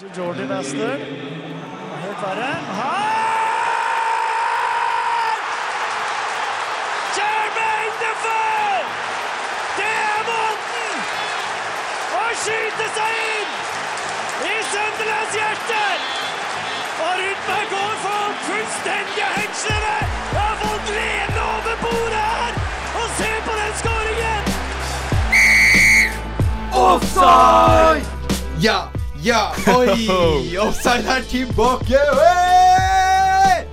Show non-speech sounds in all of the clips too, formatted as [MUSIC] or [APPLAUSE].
Jordi Bastard. Helt verre. Her! Jermaine Defoe! Det er måten å skyte seg inn i Sunderlands hjerte! Og Rudberg går for fullstendige hengslene! Jeg har fått lene over bordet her! Og se på den skåringen! Offside! Ja, ja, oi! [LAUGHS] Offside er tilbake! Hey!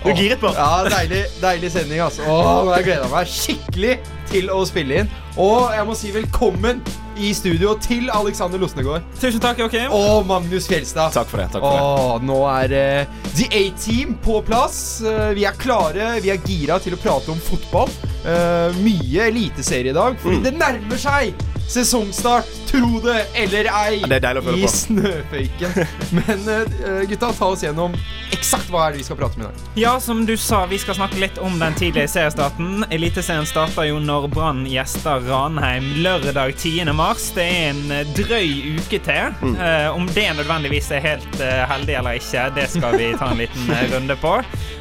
Du er giret, på. Ja, deilig, deilig sending, altså. Åh, jeg gleda meg skikkelig til å spille inn. Og jeg må si velkommen i studio til Alexander Losnegård Tusen takk, Joakim. og Magnus Fjelstad. Takk for det. takk for det Åh, nå er uh, The A-Team på plass. Uh, vi er klare, vi er gira til å prate om fotball. Uh, mye eliteserie i dag, fordi Mm. det nærmer seg sesongstart, tro det eller ei, Ja, i på. snøføyken. [LAUGHS] Men uh, gutta, ta oss gjennom eksakt hva er det vi skal prate om i dag. Ja, som du sa, vi skal snakke litt om den tidlige seriestarten. Eliteserien starter jo når Brann gjester Ranheim lørdag 10. mars. Det er en eh, drøy uke til. Eh, om det nødvendigvis er helt uh, heldig eller ikke, det skal vi ta en liten runde på.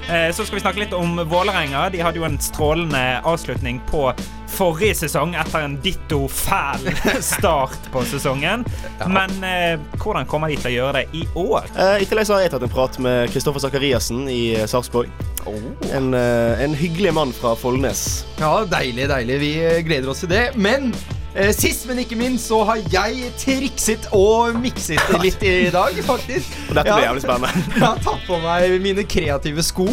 Eh, så skal vi snakke litt om Vålerenga. De hadde jo en strålende avslutning på forrige sesong etter en ditto fæl [LAUGHS] start på sesongen. Men eh, hvordan kommer de til å gjøre det i år? Eh, I tillegg så har jeg tatt en prat med Kristoffer Sakariassen i Sarpsborg. Oh. En, eh, en hyggelig mann fra Follnes. Ja, deilig, deilig. Vi eh, gleder oss til det. Men eh, sist, men ikke minst, så har jeg trikset og mikset litt i dag, faktisk. Og [LAUGHS] dette blir Ja. jævlig spennende. [LAUGHS] Jeg har tatt på meg mine kreative sko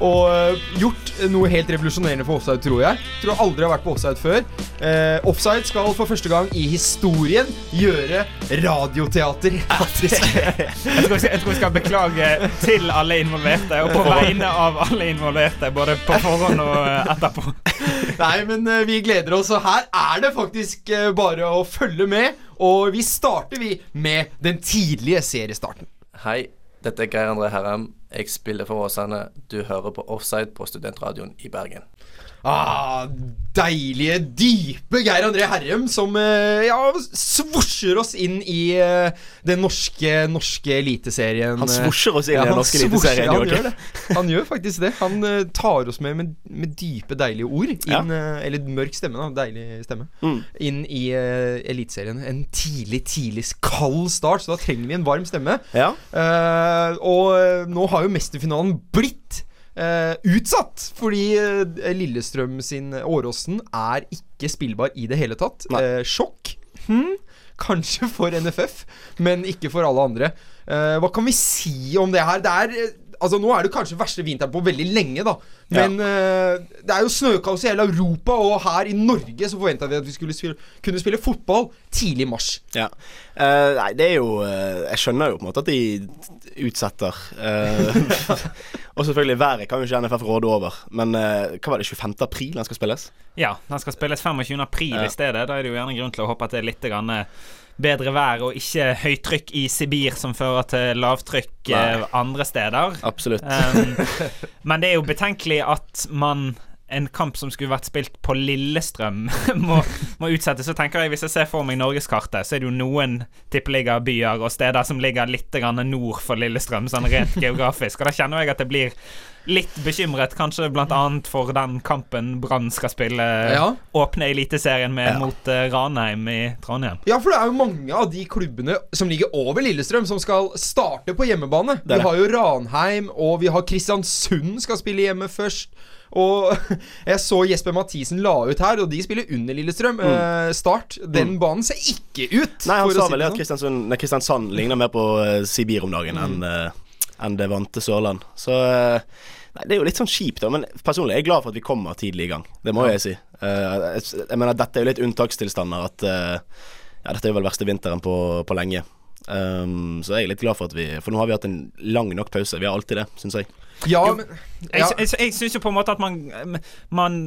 og øh, gjort noe helt revolusjonerende for offside, tror jeg. Tror aldri har vært på offside før. Eh, offside skal for første gang i historien gjøre radioteater. [LAUGHS] Jeg tror, jeg, skal, skal beklage til alle involverte, og på vegne av alle involverte, både på forhånd og eh, etterpå. [LAUGHS] Nei, men øh, vi gleder oss, og her er det faktisk bare å følge med. Og vi starter vi med den tidlige seriestarten. Hei, dette er Geir André Herrem. Jeg spiller for Åsane. Du hører på Offside på Studentradioen i Bergen. Ah, deilige, dype Geir André Herrem som eh, ja, svosjer oss inn i eh, den norske, norske eliteserien. Han svosjer oss inn Ja, i den norske eliteserien. Han gjør det. Han gjør faktisk det. Han eh, tar oss med, med med dype, deilige ord. Ja. Inn, eh, eller mørk stemme, da. Deilig stemme. Mm. Inn i uh, Eliteserien. En tidlig, tidlig kald start, så da trenger vi en varm stemme. Ja. Eh, og eh, nå har jo mesterfinalen blitt eh, utsatt, fordi uh, Lillestrøm sin Åråsen er ikke spillbar i det hele tatt. Eh, sjokk. Hmm. Kanskje for NFF, men ikke for alle andre. Eh, hva kan vi si om det her? Det er eh, Altså Nå er det kanskje verste vinteren på veldig lenge, da. Men eh, det er jo snøkaos i hele Europa, og her i Norge så forventa vi at vi skulle spille, kunne spille fotball tidlig i mars. Ja. Uh, nei, det er jo eh, Jeg skjønner jo på en måte at de utsetter. Uh, [LAUGHS] og selvfølgelig, været kan jo ikke NFF råde over. Men hva var det, 25. april den skal spilles? Ja, den skal spilles 25. april Ja. i stedet. Da er det jo gjerne grunn til å håpe at det er litt grann bedre vær, og ikke høytrykk i Sibir som fører til lavtrykk Nei. andre steder. Absolutt. Um, [LAUGHS] men det er jo betenkelig at man en kamp som skulle vært spilt på Lillestrøm, [LAUGHS] må, må utsettes. Så tenker jeg, Hvis jeg ser for meg norgeskartet, så er det jo noen tippeligabyer og steder som ligger litt nord for Lillestrøm, sånn rent [LAUGHS] geografisk. Og da kjenner jeg at det blir litt bekymret, kanskje bl.a. for den kampen Brann skal spille. Ja. Åpne Eliteserien med Ja. mot uh, Ranheim i Trondheim. Ja, for det er jo mange av de klubbene som ligger over Lillestrøm, som skal starte på hjemmebane. Det det. Vi har jo Ranheim, og vi har Kristiansund skal spille hjemme først. Og [LAUGHS] jeg så Jesper Mathisen la ut her, og de spiller under Lillestrøm. Eh, start. Den banen ser ikke ut. Mm. Nei, han sa vel at sånn. Kristiansand ligner mer på eh, Sibir om dagen enn eh, enn det vante Sørland. Så eh, nei, det er jo litt sånn kjipt, da. Men personlig er jeg glad for at vi kommer tidlig i gang. Det må jeg si. Uh, jeg, jeg mener, dette er jo litt unntakstilstander. At uh, ja, dette er jo vel verste vinteren på, på lenge. Um, så jeg er litt glad for at vi For nå har vi hatt en lang nok pause. Vi har alltid det, syns jeg. Ja, Jo, men Jeg, ja. jeg, jeg syns jo på en måte at man, man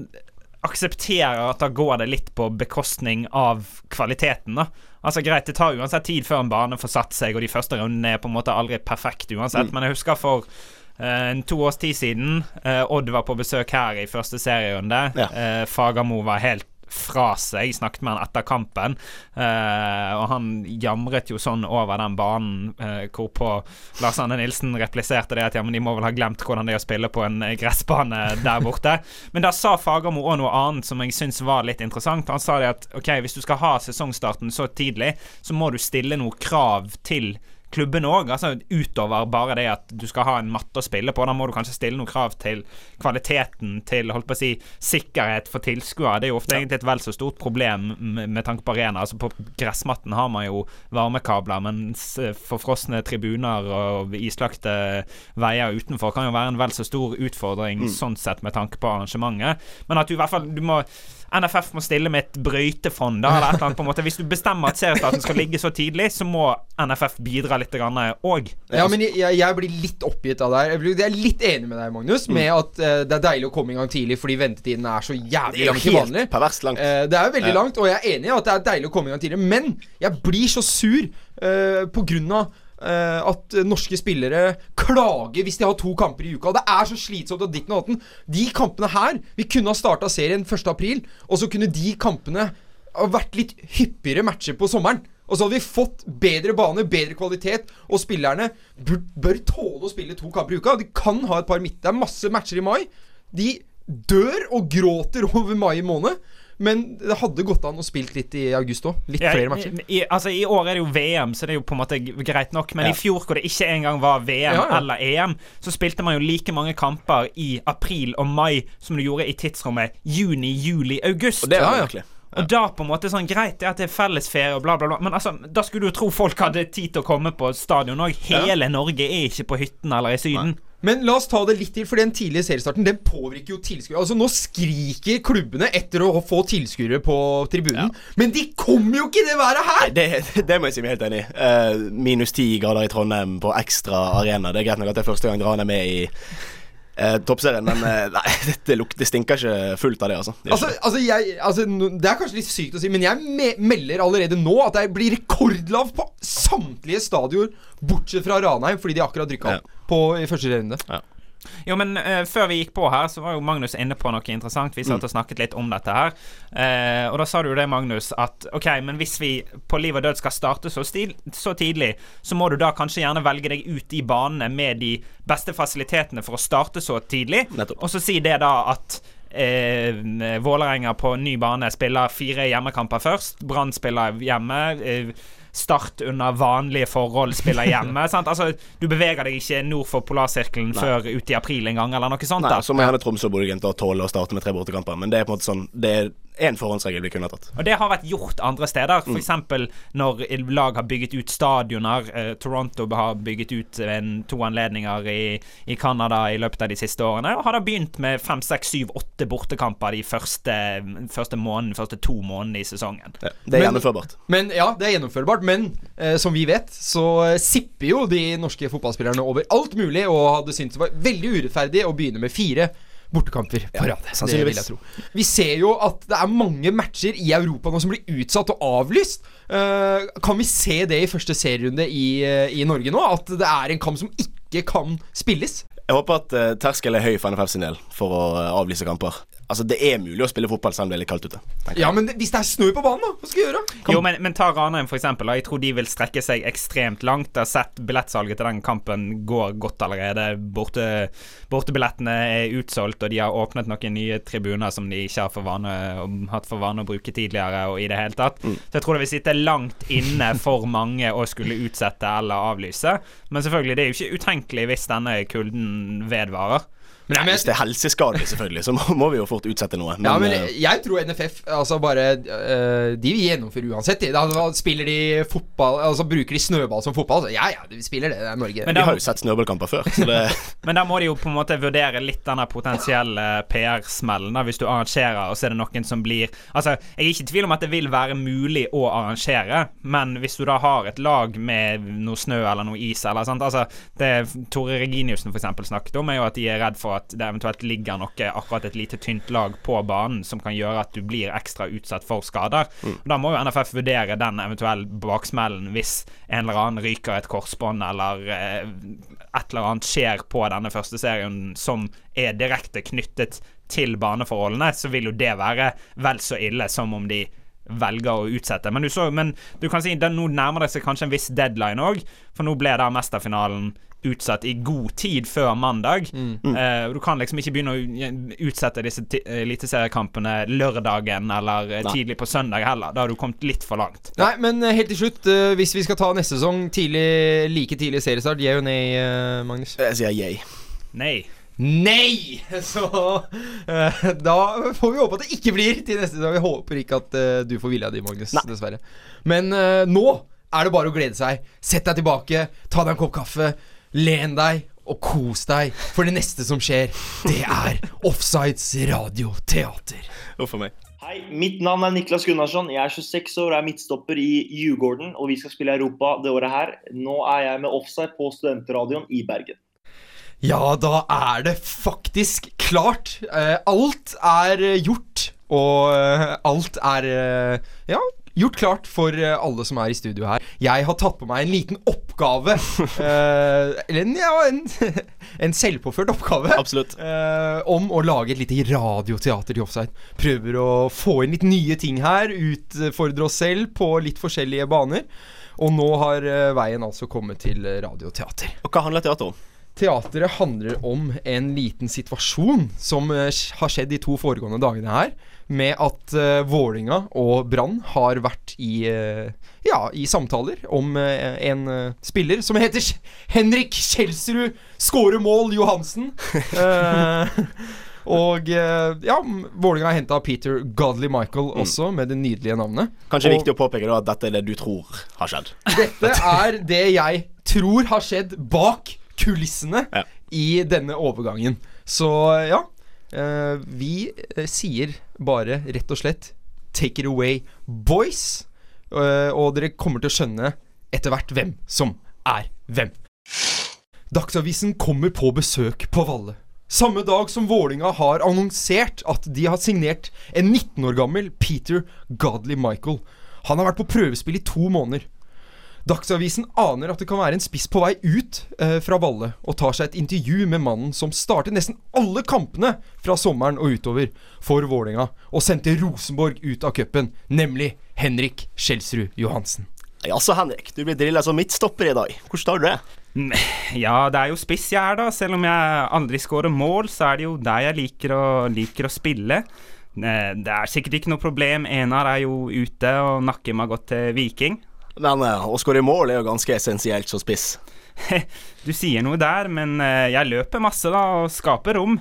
aksepterer at da går det litt på bekostning av kvaliteten, da. Altså Greit, det tar uansett tid før en bane får satt seg, og de første rundene er på en måte aldri perfekt uansett, men jeg husker for eh, en to års tid siden uh, Odd var på besøk her i første serierunde. Ja. Uh, Fagermo var helt fra seg. Snakket med han etter kampen, eh, og han jamret jo sånn over den banen eh, hvorpå Lars Anne Nilsen repliserte det at ja, men de må vel ha glemt hvordan det er å spille på en eh, gressbane der borte. Men da sa Fagermo òg noe annet som jeg syns var litt interessant. Han sa det at ok, hvis du skal ha sesongstarten så tidlig, så må du stille noe krav til klubben òg. Altså, utover bare det at du skal ha en matte å spille på. Da må du kanskje stille noen krav til kvaliteten, til holdt på å si, sikkerhet for tilskuere. Det er jo ofte egentlig et vel så stort problem med, med tanke på arena. Altså, på gressmatten har man jo varmekabler, mens forfrosne tribuner og islagte veier utenfor kan jo være en vel så stor utfordring sånn sett med tanke på arrangementet. Men at du i hvert fall du må NFF må stille med et brøytefond. Da, eller et eller annet på en måte Hvis du bestemmer at seriestarten skal ligge så tidlig, så må NFF bidra litt òg. Ja, men jeg, jeg- blir litt oppgitt av det her. Jeg er litt enig med deg, Magnus, med at uh, det er deilig å komme i gang tidlig fordi ventetiden er så jævlig lang til vanlig. perverst langt. Uh, det er jo veldig Ja. langt, og jeg er enig i at det er deilig å komme i gang tidlig. Men jeg blir så sur uh, på grunn av eh, at norske spillere klager hvis de har to kamper i uka. Det er så slitsomt og og datten. De kampene her Vi kunne ha starta serien 1. april, og så kunne de kampene ha vært litt hyppigere matcher på sommeren. Og så hadde vi fått bedre bane, bedre kvalitet, og spillerne bør, bør tåle å spille to kamper i uka. De kan ha et par midt. Det er masse matcher i mai. De dør og gråter over mai måned. Men det hadde gått an å spille litt i august òg. Litt flere matcher. I, altså, I år er det jo VM, så det er jo på en måte greit nok. Men Ja. i fjor, hvor det ikke engang var VM Ja, ja. eller EM, så spilte man jo like mange kamper i april og mai som du gjorde i tidsrommet juni, juli, august. Og det var Ja, ja. Og da på en måte sånn Greit det at det er fellesferie og bla, bla, bla. Men altså, da skulle du jo tro folk hadde tid til å komme på stadion òg. Hele Norge er ikke på hytten eller i Syden. Men la oss ta det litt til, for den tidlige seriestarten Den påvirker jo tilskuere. Altså Nå skriker klubbene etter å få tilskuere på tribunen. Men de kommer jo ikke i det været her! Det, det må jeg si meg helt enig i. Uh, minus ti grader i Trondheim på ekstra arena. Det er greit nok at det er første gang Gran er med i eh, toppserien, men eh, nei, [LAUGHS] det, lukter det stinker ikke fullt av det, altså. Det Altså, altså, jeg, altså Det er kanskje litt sykt å si, men jeg me melder allerede nå at det blir rekordlav på samtlige stadioner, bortsett fra Ranheim, fordi de akkurat rykka opp på, i første runde. Jo, men uh, før vi gikk på her, så var jo Magnus inne på noe interessant. Vi satt og snakket litt om dette her. Uh, og da sa du jo det, Magnus, at OK, men hvis vi på liv og død skal starte så, stil, så tidlig, så må du da kanskje gjerne velge deg ut i banene med de beste fasilitetene for å starte så tidlig. Nettopp. Og så si det da at Eh, Vålerenga på ny bane spiller fire hjemmekamper først. Brann spiller hjemme. Eh, Start under vanlige forhold spiller hjemme. [LAUGHS] sant? Altså, Du beveger deg ikke nord for polarsirkelen før ut i april en gang, eller noe sånt. Nei, da så må gjerne Tromsø og Bodø-Glimt tåle å starte med tre bortekamper, men det er på en måte sånn Det er én forhåndsregel vi kunne ha tatt. Og det har vært gjort andre steder. Mm. F.eks. når lag har bygget ut stadioner. Eh, Toronto har bygget ut en, to anledninger i, i Canada i løpet av de siste årene. Og har da begynt med fem, seks, syv, åtte bortekamper de første, første måneden, første to månedene i sesongen. Det, det er Men- gjennomførbart. Men Ja, det er gjennomførbart, men eh, som vi vet, så eh, sipper jo de norske fotballspillerne over alt mulig, og hadde syntes det var veldig urettferdig å begynne med fire bortekamper på Ja. Det vil jeg tro. Vi ser jo at det er mange matcher i Europa nå som blir utsatt og avlyst. Eh, kan vi se det i første serierunde i, eh, i Norge nå? At det er en kamp som ikke kan spilles? Jeg håper at uh, terskelen er høy for NFF sin del for å uh, avlyse kamper. Altså, det er mulig å spille fotball selv om det er litt kaldt ute. Ja, men hvis det er snø på banen, da? Hva skal vi gjøre? Jo, men, men ta Ranheim, for eksempel. Jeg tror de vil strekke seg ekstremt langt. Jeg har sett billettsalget til den kampen går godt allerede. Borte, bortebillettene er utsolgt, og de har åpnet noen nye tribuner som de ikke har for vane, hatt for vane å bruke tidligere. Og i det hele tatt Så jeg tror det vil sitte langt inne for mange å skulle utsette eller avlyse. Men selvfølgelig, det er jo ikke utenkelig hvis denne kulden vedvarer. Men, jeg- men, Hvis det er helseskadelig, selvfølgelig, så må, må vi jo fort utsette noe. Men, ja, men eh, jeg tror NFF altså bare øh, De gjennomfører uansett. de. Da, spiller de fotball Altså bruker de snøball som fotball. Så ja, ja, de spiller det. Det er Norge. Men vi har jo sett snøballkamper før, så det [LAUGHS] Men da må de jo på en måte vurdere litt denne potensielle PR-smellen. Hvis du arrangerer, og så er det noen som blir Altså, Jeg er ikke i tvil om at det vil være mulig å arrangere, men hvis du da har et lag med noe snø eller noe is eller sånt altså Det Tore Reginiussen for eksempel snakket om, er jo at de er redd redd at det eventuelt ligger noe, akkurat et lite tynt lag på banen som kan gjøre at du blir ekstra utsatt for skader. Da må jo NFF vurdere den eventuelle baksmellen hvis en eller annen ryker et korsbånd eller eh, et eller annet skjer på denne første serien som er direkte knyttet til baneforholdene, så vil jo det være vel så ille som om de velger å utsette. Men du, så, men du kan si det, nå nærmer det seg kanskje en viss deadline òg, for nå ble da mesterfinalen utsatt i god tid før mandag. Eh, du kan liksom ikke begynne å utsette disse ti- eliteseriekampene lørdagen eller Nei. tidlig på søndag heller. Da har du kommet litt for langt. Nei, men eh, helt til slutt, uh, hvis vi skal ta neste sesong tidlig, like tidlig seriestart, yeah og nay, uh, Magnus? Jeg sier yeah. Nei. Nei! [LAUGHS] Så eh, da får vi håpe at det ikke blir til neste sesong. Vi håper ikke at eh, du får vilja di, Magnus. Nei. Dessverre. Men eh, nå er det bare å glede seg. Sett deg tilbake, ta deg en kopp kaffe, len deg og kos deg. For det neste som skjer, det er Offsides radioteater. Uff a meg. Hei, mitt navn er Niklas Gunnarsson. Jeg er 26 år og er midtstopper i Djurgården. Og vi skal spille Europa det året her. Nå er jeg med offside på Studentradioen i Bergen. Ja, da er det faktisk klart. Eh, alt er eh, gjort, og eh, alt er ja, gjort klart for eh, alle som er i studio her. Jeg har tatt på meg en liten oppgave. [LAUGHS] eh, eller en, ja, en, [LAUGHS] en selvpåført oppgave. Absolutt. eh, om å lage et lite radioteater til offside. Prøver å få inn litt nye ting her. Utfordre oss selv på litt forskjellige baner. Og nå har eh, veien altså kommet til radioteater. Og hva handler teater om? Teateret handler om en liten situasjon som eh, har skjedd de to foregående dagene her. Med at uh, Vålinga og Brann har vært i, uh, ja, i samtaler om uh, en uh, spiller som heter Henrik Kjelsrud Skåre mål Johansen. [LAUGHS] Og ja, Vålinga har henta Peter Godley Michael også, med det nydelige navnet. Kanskje Og- viktig å påpeke da at dette er det du tror har skjedd. Dette er det jeg tror har skjedd bak kulissene Ja. i denne overgangen. Så ja. Eh, vi eh, sier bare rett og slett Take it away, boys. Eh, og dere kommer til å skjønne etter hvert hvem som er hvem. Dagsavisen kommer på besøk på Valle. Samme dag som Vålinga har annonsert at de har signert en 19 år gammel Peter Godley Michael. Han har vært på prøvespill i to måneder. Dagsavisen aner at det kan være en spiss på vei ut eh, fra Valle, og tar seg et intervju med mannen som startet nesten alle kampene fra sommeren og utover for Vålerenga, og sendte Rosenborg ut av cupen, nemlig Henrik Skjelsrud Johansen. Jaså, Henrik. Du blir drilla som midtstopper i dag. Hvordan tar du det? Ja, det er jo spiss jeg er, da. Selv om jeg aldri skårer mål, så er det jo der jeg liker å, liker å spille. Eh, Det er sikkert ikke noe problem. Enar er jo ute, og Nakkim har gått til Viking. Men eh, å skåre mål er jo ganske essensielt som spiss. [LAUGHS] Du sier noe der, men eh, jeg løper masse, da, og skaper rom.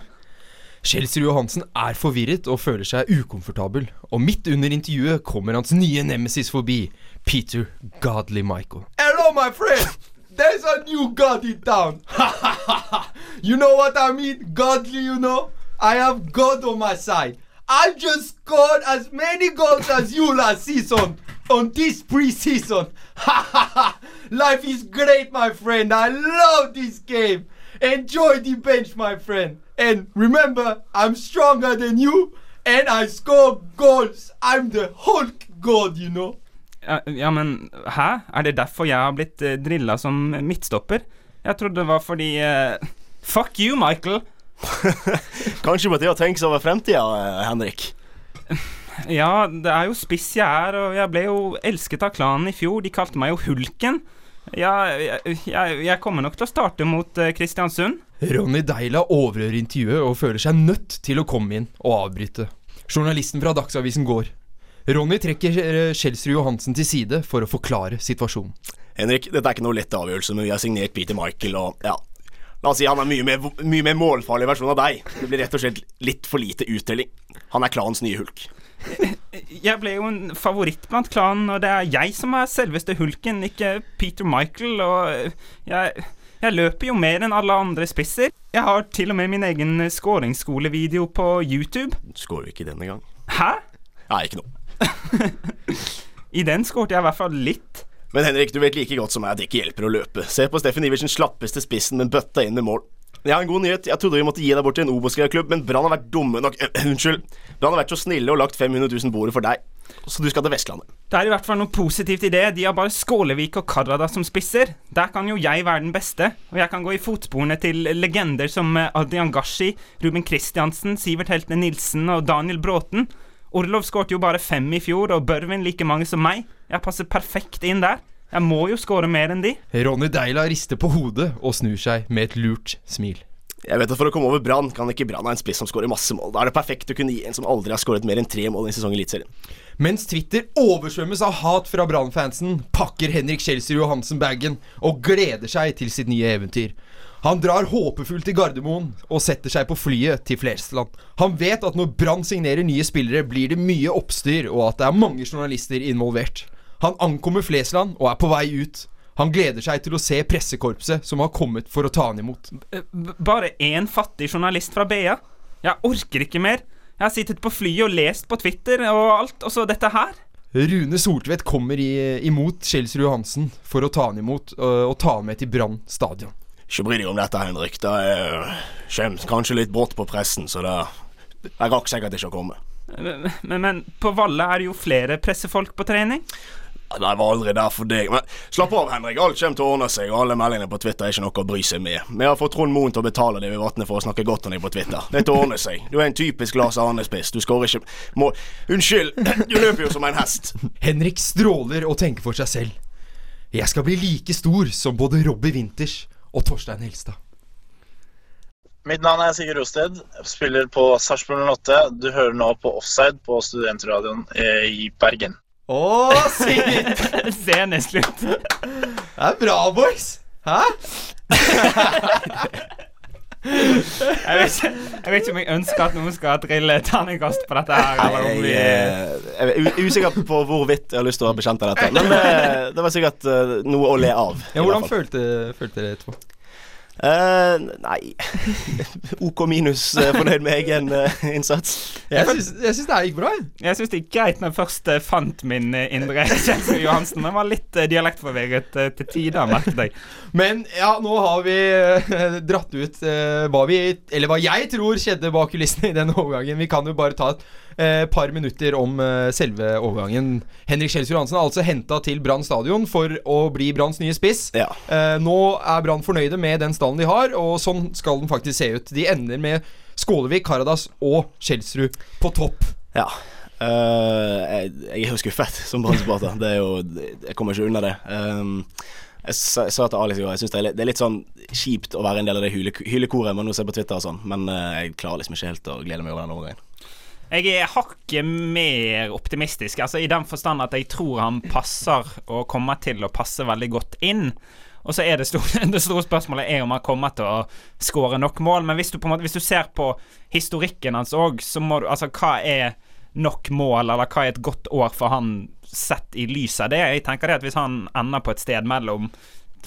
Kjelsrud Johansen er forvirret og føler seg ukomfortabel, og midt under intervjuet kommer hans nye nemesis forbi, Peter Godly Michael. Hello, my friend! There's a new god in town! [LAUGHS] you know what I mean? Godly, you know? I have God on my side. I just scored as many goals as you last season on this preseason. [LAUGHS] Life is great, my friend. I love this game. Enjoy the bench, my friend. And remember, I'm stronger than you, and I score goals. I'm the Hulk God, you know. Ja, ja, men hæ? Er det derfor jeg har blitt uh, drilla som midtstopper? Jeg trodde det var fordi eh, [LAUGHS] Fuck you, Michael! [LAUGHS] Kanskje på tide å tenke seg over fremtida, eh, Henrik. Ja, det er jo spiss jeg er, og jeg ble jo elsket av klanen i fjor. De kalte meg jo Hulken. Ja, jeg, jeg, jeg kommer nok til å starte mot eh, Kristiansund. Ronny Deila overhører intervjuet og føler seg nødt til å komme inn og avbryte. Journalisten fra Dagsavisen går. Ronny trekker Skjelsrud Johansen til side for å forklare situasjonen. Henrik, dette er ikke noe lett avgjørelse, men vi har signert Peter Michael, og ja La oss si han er mye mer, mye mer målfarlig versjon av deg. Det blir rett og slett litt for lite uttelling. Han er klanens nye hulk. [LAUGHS] Jeg ble jo en favoritt blant klanen, og det er jeg som er selveste hulken, ikke Peter Michael, og jeg, jeg løper jo mer enn alle andre spisser. Jeg har til og med min egen skåringsskolevideo på YouTube. Skårer ikke denne gang? Hæ? Nei, ikke noe. [LAUGHS] I den skårte jeg i hvert fall litt. Men Henrik, du vet like godt som meg at det ikke hjelper å løpe. Se på Steffen Iversen slappeste spissen, men bøtta inn med mål. Jeg har en god nyhet. Jeg trodde vi måtte gi deg bort til en Obos-klubb, men Brann har vært dumme nok Unnskyld. Brann har vært så snille og lagt 500 000 bordet for deg. Så du skal til Vestlandet. Det er i hvert fall noe positivt i det. De har bare Skålevik og Karada som spisser. Der kan jo jeg være den beste, og jeg kan gå i fotsporene til legender som eh, Adrian Gashi, Ruben Kristiansen, Sivert Heltne Nilsen og Daniel Bråten. Orlov skårte jo bare fem i fjor, og Børvin like mange som meg. Jeg passer perfekt inn der. Jeg må jo skåre mer enn de. Ronny Deila rister på hodet og snur seg med et lurt smil. Jeg vet at For å komme over Brann kan ikke Brann ha en spiss som skårer masse mål. Da er det perfekt å kunne gi en som aldri har skåret mer enn tre mål i en sesong i Eliteserien. Mens Twitter oversvømmes av hat fra Brann-fansen, pakker Henrik Kjelsrud Johansen bagen og gleder seg til sitt nye eventyr. Han drar håpefullt til Gardermoen og setter seg på flyet til Flesland. Han vet at når Brann signerer nye spillere, blir det mye oppstyr, og at det er mange journalister involvert. Han ankommer Flesland og er på vei ut. Han gleder seg til å se pressekorpset som har kommet for å ta han imot. Eh, b- Bare én fattig journalist fra BA. Jeg orker ikke mer. Jeg har sittet på flyet og lest på Twitter og alt, og så dette her. Rune Soltvedt kommer i, imot Kjelsrud Johansen for å ta han imot og, og ta han med til Brann stadion. Ikke bry deg om dette, Henrik. Det er kommer kanskje litt brått på pressen, så det Jeg rakk sikkert ikke å komme. Men, men, men på Valle er det jo flere pressefolk på trening. Nei, Jeg var aldri der for deg. Men slapp av, Henrik. Alt kommer til å ordne seg, og alle meldingene på Twitter er ikke noe å bry seg med. Vi har fått Trond Moen til å betale det vi vatner for å snakke godt om deg på Twitter. Det til å ordne seg. Du er en typisk Lars Arne-spiss. Du skårer ikke må... Unnskyld, du løper jo som en hest. Henrik stråler og tenker for seg selv. Jeg skal bli like stor som både Robbie Winters og Torstein Helstad. Mitt navn er Sigurd Rosted, spiller på Sarpsborg 08. Du hører nå på Offside på studentradioen eh, i Bergen. Å, Sigurd! [LAUGHS] Scenen er slutt. Det er bra, boys! Hæ? Jeg vet, ikke, jeg vet ikke om jeg ønsker at noen skal trille terningkast på dette her. Eller om vi eh, jeg er usikker på hvorvidt jeg har lyst til å være bekjent av dette. Men eh, det var sikkert eh, noe å le av. Ja, hvordan følte, følte dere etterpå? Eh, nei [LAUGHS] OK minus uh, fornøyd med egen uh, innsats. Jeg syns, jeg syns det gikk bra. jeg. Jeg syns det gikk greit når jeg først fant min indre [LAUGHS] Kjelsrud Johansen. Men var litt dialektforvirret til tider, merket jeg. Men ja, nå har vi dratt ut hva vi Eller hva jeg tror skjedde bak kulissene i den overgangen. Vi kan jo bare ta et par minutter om selve overgangen. Henrik Kjelsrud Johansen er altså henta til Brann stadion for å bli Branns nye spiss. Ja. Eh, nå er Brann fornøyde med den stallen de har, og sånn skal den faktisk se ut. De ender med Skålevik, Karadas og Kjelsrud på topp. Ja. Uh, jeg, jeg er jo skuffet som. Det er jo Jeg kommer ikke unna det. Um, jeg sa, jeg sa til Alex i går Jeg synes det er, litt, det er litt sånn kjipt å være en del av det hylekoret man nå ser på Twitter og sånn, men uh, jeg klarer liksom ikke helt å glede meg over den overgangen. Jeg er hakket mer optimistisk, altså i den forstand at jeg tror han passer og kommer til å passe veldig godt inn. Og så er det, store, [LAUGHS] det store spørsmålet er om han kommer til å skåre nok mål. Men hvis du, måte, hvis du ser på historikken hans òg, så må du Altså, hva er nok mål, eller hva er et godt år for han sett i lys av det? Jeg tenker det at hvis han ender på et sted mellom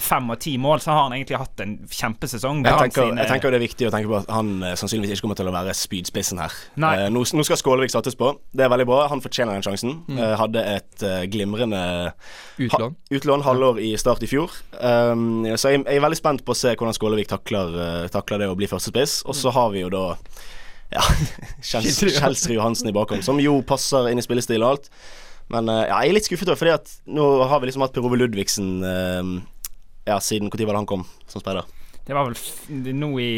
fem og ti mål, så har han egentlig hatt en kjempesesong. Jeg tenker, sine- jeg tenker det er viktig å tenke på at han eh, sannsynligvis ikke kommer til å være spydspissen her. Eh, nå, nå skal Skålevik sattes på. Det er veldig bra. Han fortjener den sjansen. Eh, hadde et eh, glimrende Utlån. Ha, utlån halvår i start i fjor. Um, så jeg, jeg er veldig spent på å se hvordan Skålevik takler, uh, takler det å bli førstespiss. Og så har vi jo da ja, [LAUGHS] Kjelsrud. Johansen i bakhånd, som jo passer inn i spillestil og alt. Men eh, ja, jeg er litt skuffet over fordi at nå har vi liksom hatt Per Ove Ludvigsen eh, Ja, siden når var det han kom som speider? Det var vel nå i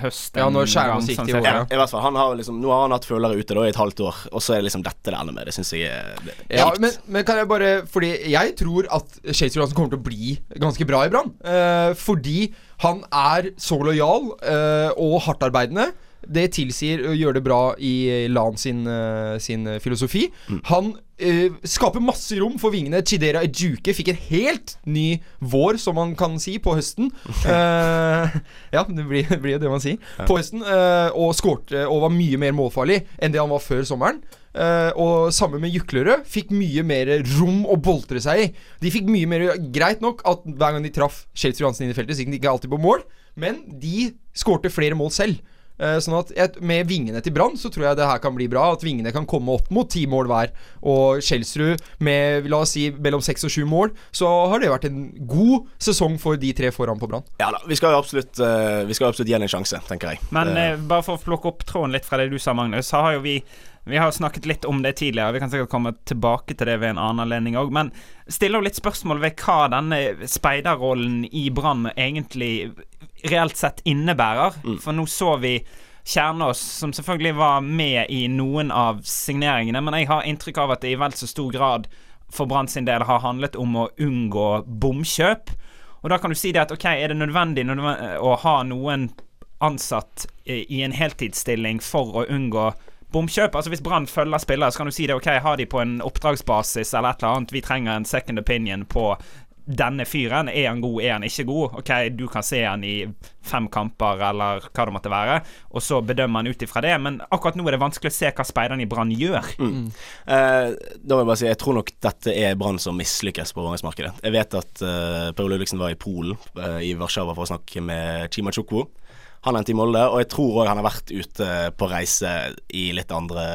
høsten Ja, når en gikk til jorda. I hvert fall, han har liksom, Nå har han hatt følere ute da i et halvt år, og så er det liksom dette det ender med. Det syns jeg er det, er Ja, men, men kan jeg bare Fordi jeg tror at Shakespeare Johansen kommer til å bli ganske bra i Brann. Eh, fordi han er så lojal eh, og hardtarbeidende. Det tilsier å gjøre det bra i Lan sin, eh, sin filosofi. filosofi. Han eh, skaper masse rom for vingene. Chidera Ejuke fikk en helt ny vår, som man kan si, på høsten. Eh, ja, det blir, det blir det man sier. På høsten. eh, og skårte og var mye mer målfarlig enn det han var før sommeren. Uh, og sammen med Juklerød. Fikk mye mer rom å boltre seg i. De fikk mye mer Greit nok at hver gang de traff Chelsea Johansen inn i feltet, så gikk de ikke alltid på mål, men de skårte flere mål selv. Eh, sånn at et, Med vingene til Brann så tror jeg det her kan bli bra. At vingene kan komme opp mot ti mål hver. Og Skjelsrud med la oss si mellom seks og sju mål, så har det vært en god sesong for de tre foran på Brann. Ja da, vi skal jo absolutt, eh, vi skal absolutt gi han en sjanse, tenker jeg. Men Det- eh, bare for å plukke opp tråden litt fra det du sa, Magnus, så har jo vi vi har snakket litt om det tidligere, vi kan sikkert komme tilbake til det ved en annen anledning òg. Men stiller jo litt spørsmål ved hva denne speiderrollen i Brann egentlig reelt sett innebærer. For nå så vi Kjernås, som selvfølgelig var med i noen av signeringene, men jeg har inntrykk av at det i vel så stor grad for Brann sin del har handlet om å unngå bomkjøp. Og da kan du si det at ok, er det nødvendig nødvendig å ha noen ansatt i i en heltidsstilling for å unngå bomkjøp? Altså Hvis Brann følger spillere, så kan du si det. Ok, har de på en oppdragsbasis eller et eller annet. Vi trenger en second opinion på denne fyren. Er han god, er han ikke god? Ok, du kan se han i fem kamper, eller hva det måtte være, og så bedømmer han ut ifra det. Men akkurat nå er det vanskelig å se hva speiderne i Brann gjør. Eh, da må jeg bare si Jeg tror nok dette er Brann som mislykkes på overgangsmarkedet. Jeg vet at eh, Per Ole Ludvigsen var i Polen, eh, i Warszawa, for å snakke med Chima Chukwu. Han endte i Molde, og jeg tror òg han har vært ute på reise i litt andre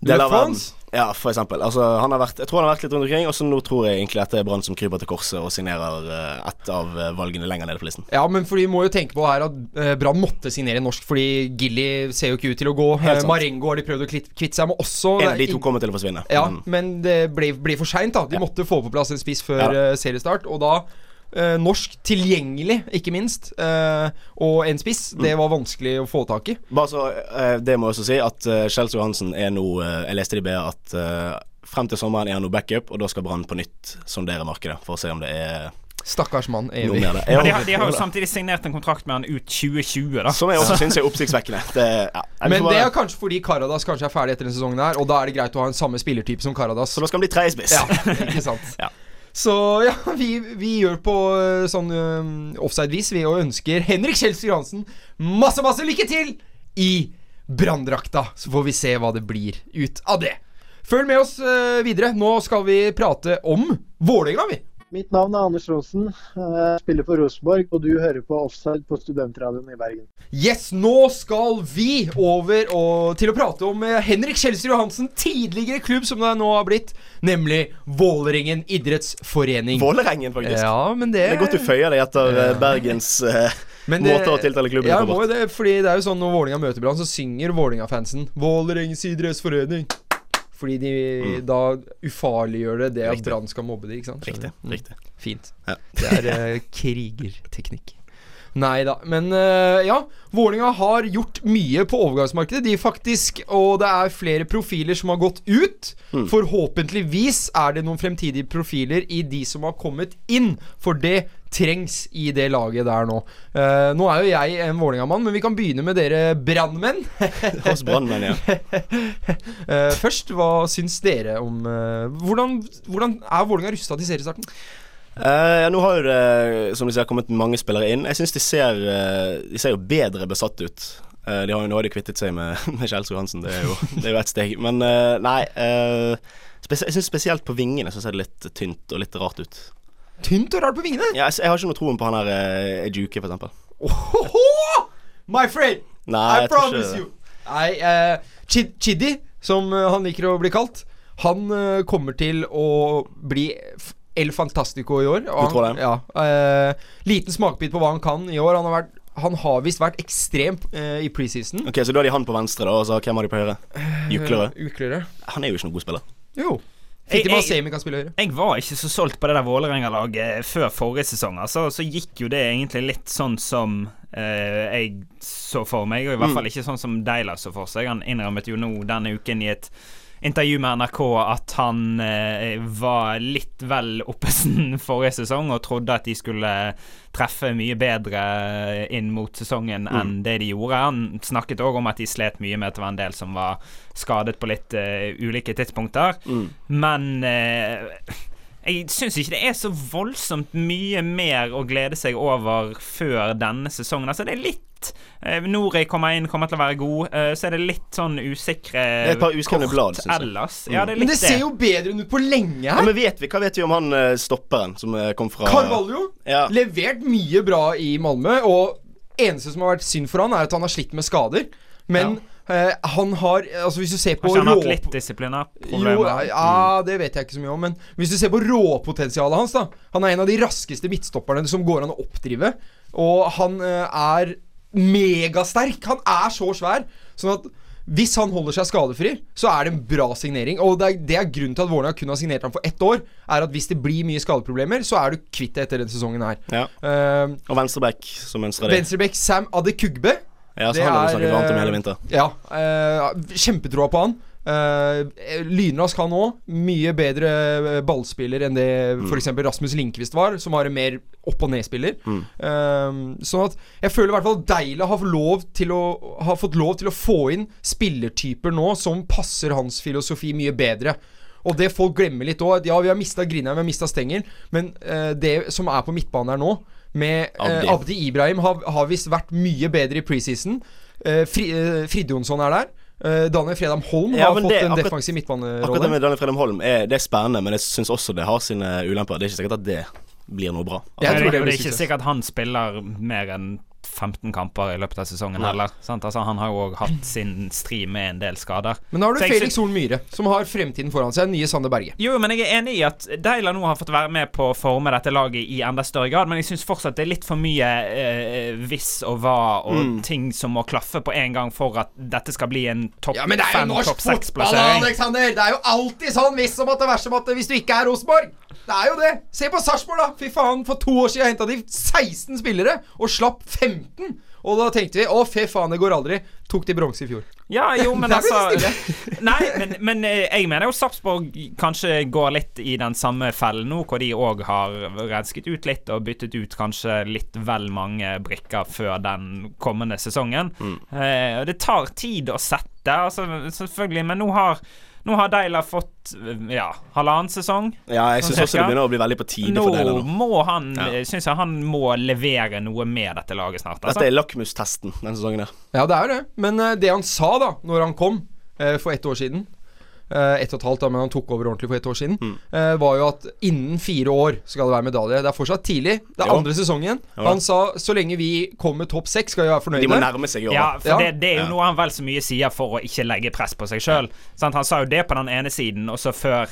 deler av verden. Ja, for eksempel. Altså, han har vært, jeg tror han har vært litt rundt omkring, og så nå tror jeg egentlig at det er Brann som kryper til korset og signerer uh, ett av eh, valgene lenger nede på listen. Ja, men for vi må jo tenke på her at uh, Brann måtte signere norsk, fordi Gilly ser jo ikke ut til å gå. Eh. Marengo har de prøvd å kvitte seg med også. En av de to kommer til å forsvinne. Ja, men- men det ble, ble for seint, da. De måtte få på plass en spiss før Ja. eh, seriestart. Og da eh, norsk tilgjengelig, ikke minst, eh, og en spiss, det Mm. var vanskelig å få tak i. Bare så, eh, Det må jeg også si at uh, Kjell Johansen er nå eh, Jeg leste i BA at eh, frem til sommeren er han nå backup, og da skal Brann på nytt sondere markedet for å se om det er Stakkars mann, evig. der. De, har, de har jo samtidig signert en kontrakt med han ut 2020, da. Som jeg også syns er oppsiktsvekkende. Det, ja. Men bare... det er kanskje fordi Karadas kanskje er ferdig etter denne sesongen her, og da er det greit å ha en samme spillertype som Karadas. Så da skal han bli tredjespiss. Ja, ikke sant. Ja. Så ja, vi, vi gjør på øh, sånn um, offside-vis ved å ønsker Henrik Kjelsrud Johansen masse, masse lykke til i branndrakta. Så får vi se hva det blir ut av det. Følg med oss uh, videre. Nå skal vi prate om Vålerenga, vi. Mitt navn er Anders Rosen. Jeg spiller for Rosenborg, og du hører på Offside på Studentradioen i Bergen. Yes, nå skal vi over og, til å prate om eh, Henrik Kjelsrud Johansen, tidligere klubb som det nå har blitt, nemlig Vålerengen idrettsforening. Vålerengen, faktisk. Ja, men det Det er godt du føyer deg etter ja. Bergens eh, [LAUGHS] Men det- måte å tiltale klubben Ja, på. må det, fordi det er jo sånn når Vålinga møter Brann, så synger Vålinga-fansen 'Vålerengens idrettsforening'. Fordi de da ufarliggjør det det at Mm. Brann skal mobbe de, ikke sant? Riktig. Mm. riktig Fint. Ja. Det er eh, krigerteknikk. Nei da. Men uh, ja, Vålinga har gjort mye på overgangsmarkedet. De faktisk Og det er flere profiler som har gått ut. Mm. Forhåpentligvis er det noen fremtidige profiler i de som har kommet inn. For det trengs i det laget der nå. Uh, nå er jo jeg en Vålerenga-mann, men vi kan begynne med dere brannmenn. [LAUGHS] Hos brannmenn, ja. uh, [LAUGHS] først, hva syns dere om hvordan, hvordan er Vålerenga rusta til seriestarten? Eh, ja, nå har jo det, som du sier, kommet mange spillere inn. Jeg syns de, ser, eh, de ser jo bedre besatt ut. Uh, de har jo nå de kvittet seg med, [LAUGHS] med Kjelsrud Hansen, det er jo, det er jo ett steg. Men nei uh, Jeg syns spesielt på vingene så ser det litt tynt og litt rart ut. Tynt og rart på vingene. Ja, jeg, jeg har ikke noe troen på han her uh, Ejuke, for eksempel. Ohoho! My friend! Nei, I promise you. Nei, Chid Chiddy, som han liker å bli kalt, han kommer til å bli El Fantastico i år. og Du tror han- det? Ja. uh, liten smakebit på hva han kan i år. Han har, vært, han har visst vært ekstrem uh, i preseason. Ok, Så da har de han på venstre, da, og så hvem har de på høyre? Juklere. Juklere. Han er jo ikke noen god spiller. Jo. Jeg- Fikk jeg- Masemi kan spille høyre. Jeg var ikke så solgt på det der Vålerenga-laget før forrige sesong. Altså, så gikk jo det egentlig litt sånn som eh, jeg så for meg, og i hvert fall ikke sånn som Deila så for seg. Han innrømmet jo nå denne uken i et intervju med NRK at han eh, var litt vel oppesen [LAUGHS] forrige sesong og trodde at de skulle treffe mye bedre inn mot sesongen enn det de gjorde. Han snakket òg om at de slet mye med at det var en del som var skadet på litt eh, ulike tidspunkter. Men eh, jeg syns ikke det er så voldsomt mye mer å glede seg over før denne sesongen. Altså, det er litt eh, Nori kommer inn, kommer til å være god. eh, så er det litt sånn usikre er et par kort blad, synes jeg. ellers. Ja, det er Men det ser jo bedre ut på lenge Ja, her. men vet vi, Hva vet vi om han eh, stopperen som kom fra Carvalho Ja. levert mye bra i Malmö, og eneste som har vært synd for han, er at han har slitt med skader. Men Uh, han har Altså, hvis du ser på han har hatt litt jo, disiplinærproblemer. ja, det vet jeg ikke så mye om, men hvis du ser på råpotensialet hans, da Han er en av de raskeste midtstopperne som går an å oppdrive. Og han uh, er megasterk. Han er så svær. Sånn at hvis han holder seg skadefri, så er det en bra signering. Og det er, det er grunnen til at Vålerenga kun har signert ham for ett år. Er at hvis det blir mye skadeproblemer, så er du kvitt det etter denne sesongen her. Ja. Uh, Og venstreback som ønsker det. Venstrebekk Sam Adekugbe. Ja, så det han har vi snakket varmt om eh, hele vinter. Ja. Uh, Kjempetroa på han. Uh, lynrask han òg. Mye bedre eh, ballspiller enn det Mm. f.eks. Rasmus Linkvist var, som var en mer opp- og ned-spiller. Mm. Eh, sånn at jeg føler i hvert fall Deila har, lov til å, har fått lov til å få inn spillertyper nå som passer hans filosofi mye bedre. Og det folk glemmer litt òg Ja, vi har mista Grinheim, vi har mista Stengel, men uh, det som er på midtbanen her nå, med Abdi. Abdi Ibrahim, har, har visst vært mye bedre i preseason. Uh, Fri, uh, Fridjonsson er der. Eh, Daniel Fredheim Holm Ja, har fått det- en akkurat- defensiv Akkurat det med Daniel Fredheim Holm er, det er spennende, men jeg syns også det har sine ulemper. Det er ikke sikkert at det blir noe bra. Jeg Og tror det, det det er ikke sikkert sikkert han spiller mer enn 15 kamper i løpet av sesongen heller. Sant? Altså, han har jo òg hatt sin stri med en del skader. Men da har du Så Felix Horn Myhre, som har fremtiden foran seg. Nye Sander Berge. Jo, men jeg er enig i at Deila nå har fått være med på å forme dette laget i enda større grad, men jeg syns fortsatt det er litt for mye eh, hvis og hva og Mm. ting som må klaffe på en gang for at dette skal bli en topp Ja, men det er jo fem, norsk topp fotball, seks-plassering. Alexander! Det er jo alltid sånn hvis som at det verste med hvis du ikke er Rosenborg. Det er jo det. Se på Sarpsborg, da. Fy faen, for to år siden henta de 16 spillere og slapp 15. Og da tenkte vi å, fy faen, det går aldri. Tok de bronse i fjor. Ja, jo, men [LAUGHS] altså [LAUGHS] Nei, men, men eh, jeg mener jo Sarpsborg kanskje går litt i den samme fellen nå, hvor de òg har rensket ut litt og byttet ut kanskje litt vel mange brikker før den kommende sesongen. Eh, og det tar tid å sette, altså, selvfølgelig, men nå har nå har Deila fått eh, ja, halvannen sesong. Ja, jeg Sånn syns også det begynner å bli veldig på tide Nå for Deila nå. må han Ja. Synes jeg han må levere noe med dette laget snart. Dette Altså. er lakmustesten denne sesongen her. Ja, det er det. Men eh, det han sa da Når han kom eh, for ett år siden eh, Ett og et halvt, da, men han tok over ordentlig for ett år siden. Mm. eh, var jo at innen fire år skal det være medalje. Det er fortsatt tidlig. Det er Jo. andre sesongen. Jo. Han sa så lenge vi kommer topp seks, skal vi være fornøyde. De må nærme seg i år. Ja, for Ja. Det, det er jo Ja. noe han vel så mye sier for å ikke legge press på seg sjøl. Han sa jo det på den ene siden, og så før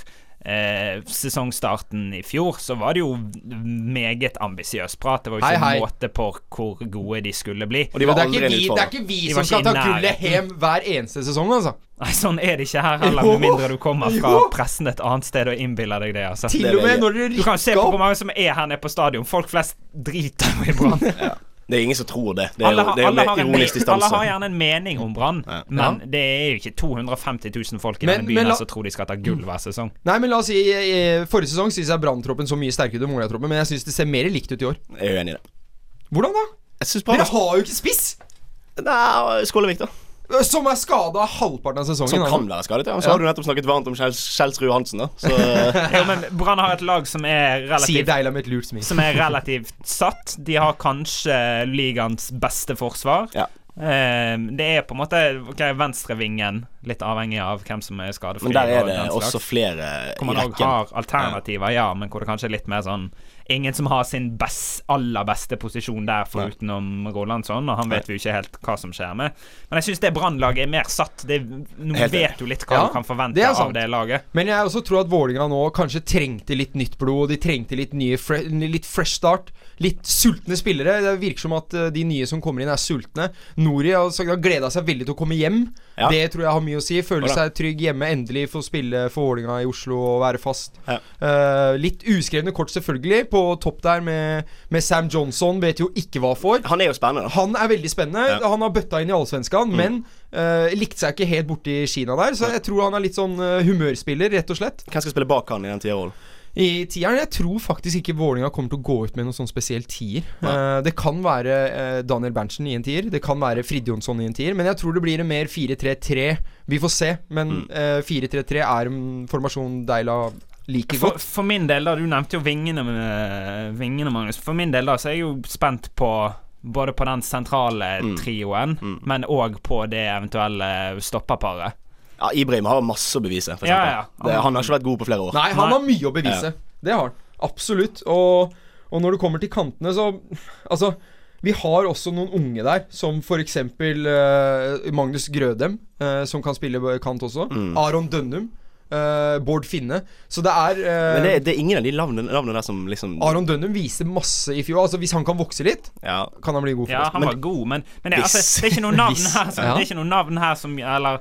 eh, sesongstarten i fjor, så var det jo meget ambisiøs prat. Det var jo ikke hei. måte på hvor gode de skulle bli. Og de var det, er vi, det er ikke vi De som skal ta gullet hjem hver eneste sesong, altså. Nei, sånn er det ikke her heller, med mindre du kommer fra Jo. pressen et annet sted og innbiller deg det. Altså. Til og med når Du kan se på hvor mange som er her nede på stadion. Folk flest driter jo i Brann. Det er ingen som tror det. Det er Alle, har- det er jo alle, har med ironisk distanse. alle har gjerne en mening om Brann, Ja. men det er jo ikke 250 000 folk i Men- denne byen la- som tror de skal ta gull hver sesong. Nei, men la oss si i, i Forrige sesong synes jeg Branntroppen så mye sterkere ut enn Moria-troppen, men jeg syns det ser mer likt ut i år. Jeg er jo enig i det. Hvordan da? Jeg synes bare Dere har jo ikke spiss! Nei, Skålevik, da. Som er skada halvparten av sesongen. Som kan være skadet. Ja. Så Ja. har du nettopp snakket varmt om Kjels- Kjelsrud Hansen, da. Så eh, [LAUGHS] Jo, men Brann har et lag som er relativt smil. som er relativt satt. De har kanskje ligaens beste forsvar. Ja. Eh, det er på en måte okay, venstrevingen, litt avhengig av hvem som er skadefri. Men der er det og også flere Hvor i man òg har alternativer, ja, men hvor det kanskje er litt mer sånn Ingen som har sin best, aller beste posisjon der, forutenom Rolandsson, og han vet vi jo ikke helt hva som skjer med. Men jeg syns det Brannlaget er mer satt. Det, nå Helt vet du litt hva Ja, du kan forvente det av det laget. Men jeg også tror at Vålinga nå kanskje trengte litt nytt blod. De trengte litt nye fre litt fresh start. Litt sultne spillere. Det virker som at eh, de nye som kommer inn, er sultne. Nori har har gleda seg veldig til å komme hjem. Ja. Det tror jeg har mye å si. Føler seg trygg hjemme. Endelig få spille for Vålinga i Oslo og være fast. Ja. Uh, litt uskrevne kort, selvfølgelig, på topp der med, med Sam Johnson. Vet jo ikke hva for. Han er jo spennende. Han er veldig spennende. Ja. Han har bøtta inn i Allsvenskan, men Uh, likte seg ikke helt borti Kina der. Så jeg tror han er litt sånn uh, humørspiller, rett og slett. Hvem skal spille bak han i den tierrollen? I tieren Jeg tror faktisk ikke Vålinga kommer til å gå ut med noen sånn spesiell tier. Uh, det kan være uh, Daniel Berntsen i en tier. Det kan være Fridjonsson i en tier. Men jeg tror det blir en mer 4-3-3. Vi får se. Men uh, 4-3-3 er en formasjon Deila liker For, for min del, da, du nevnte jo vingene, med, vingene Magnus. For min del da, så er jeg jo spent på både på den sentrale Mm. trioen, Mm. men òg på det eventuelle stopperparet. Ja, Ibrahim har masse å bevise, for Ja, ja. Det, han har ikke vært god på flere år. Nei, han har mye å bevise. Det har han. Absolutt. Og, og når det kommer til kantene, så Altså Vi har også noen unge der, som f.eks. Uh, Magnus Grødem, uh, som kan spille kant også. Aron Dønnum. Uh, Bård Finne. Så det er uh, Men det, det er ingen av de navnene, navnene der som liksom Aron Dønnum viser masse i fjor. Altså Hvis han kan vokse litt, Ja. kan han bli god for Ja, oss. han Men var god, men, men det, altså, det er ikke noen navn her som, [LAUGHS] Ja. Det er ikke noe navn her som Eller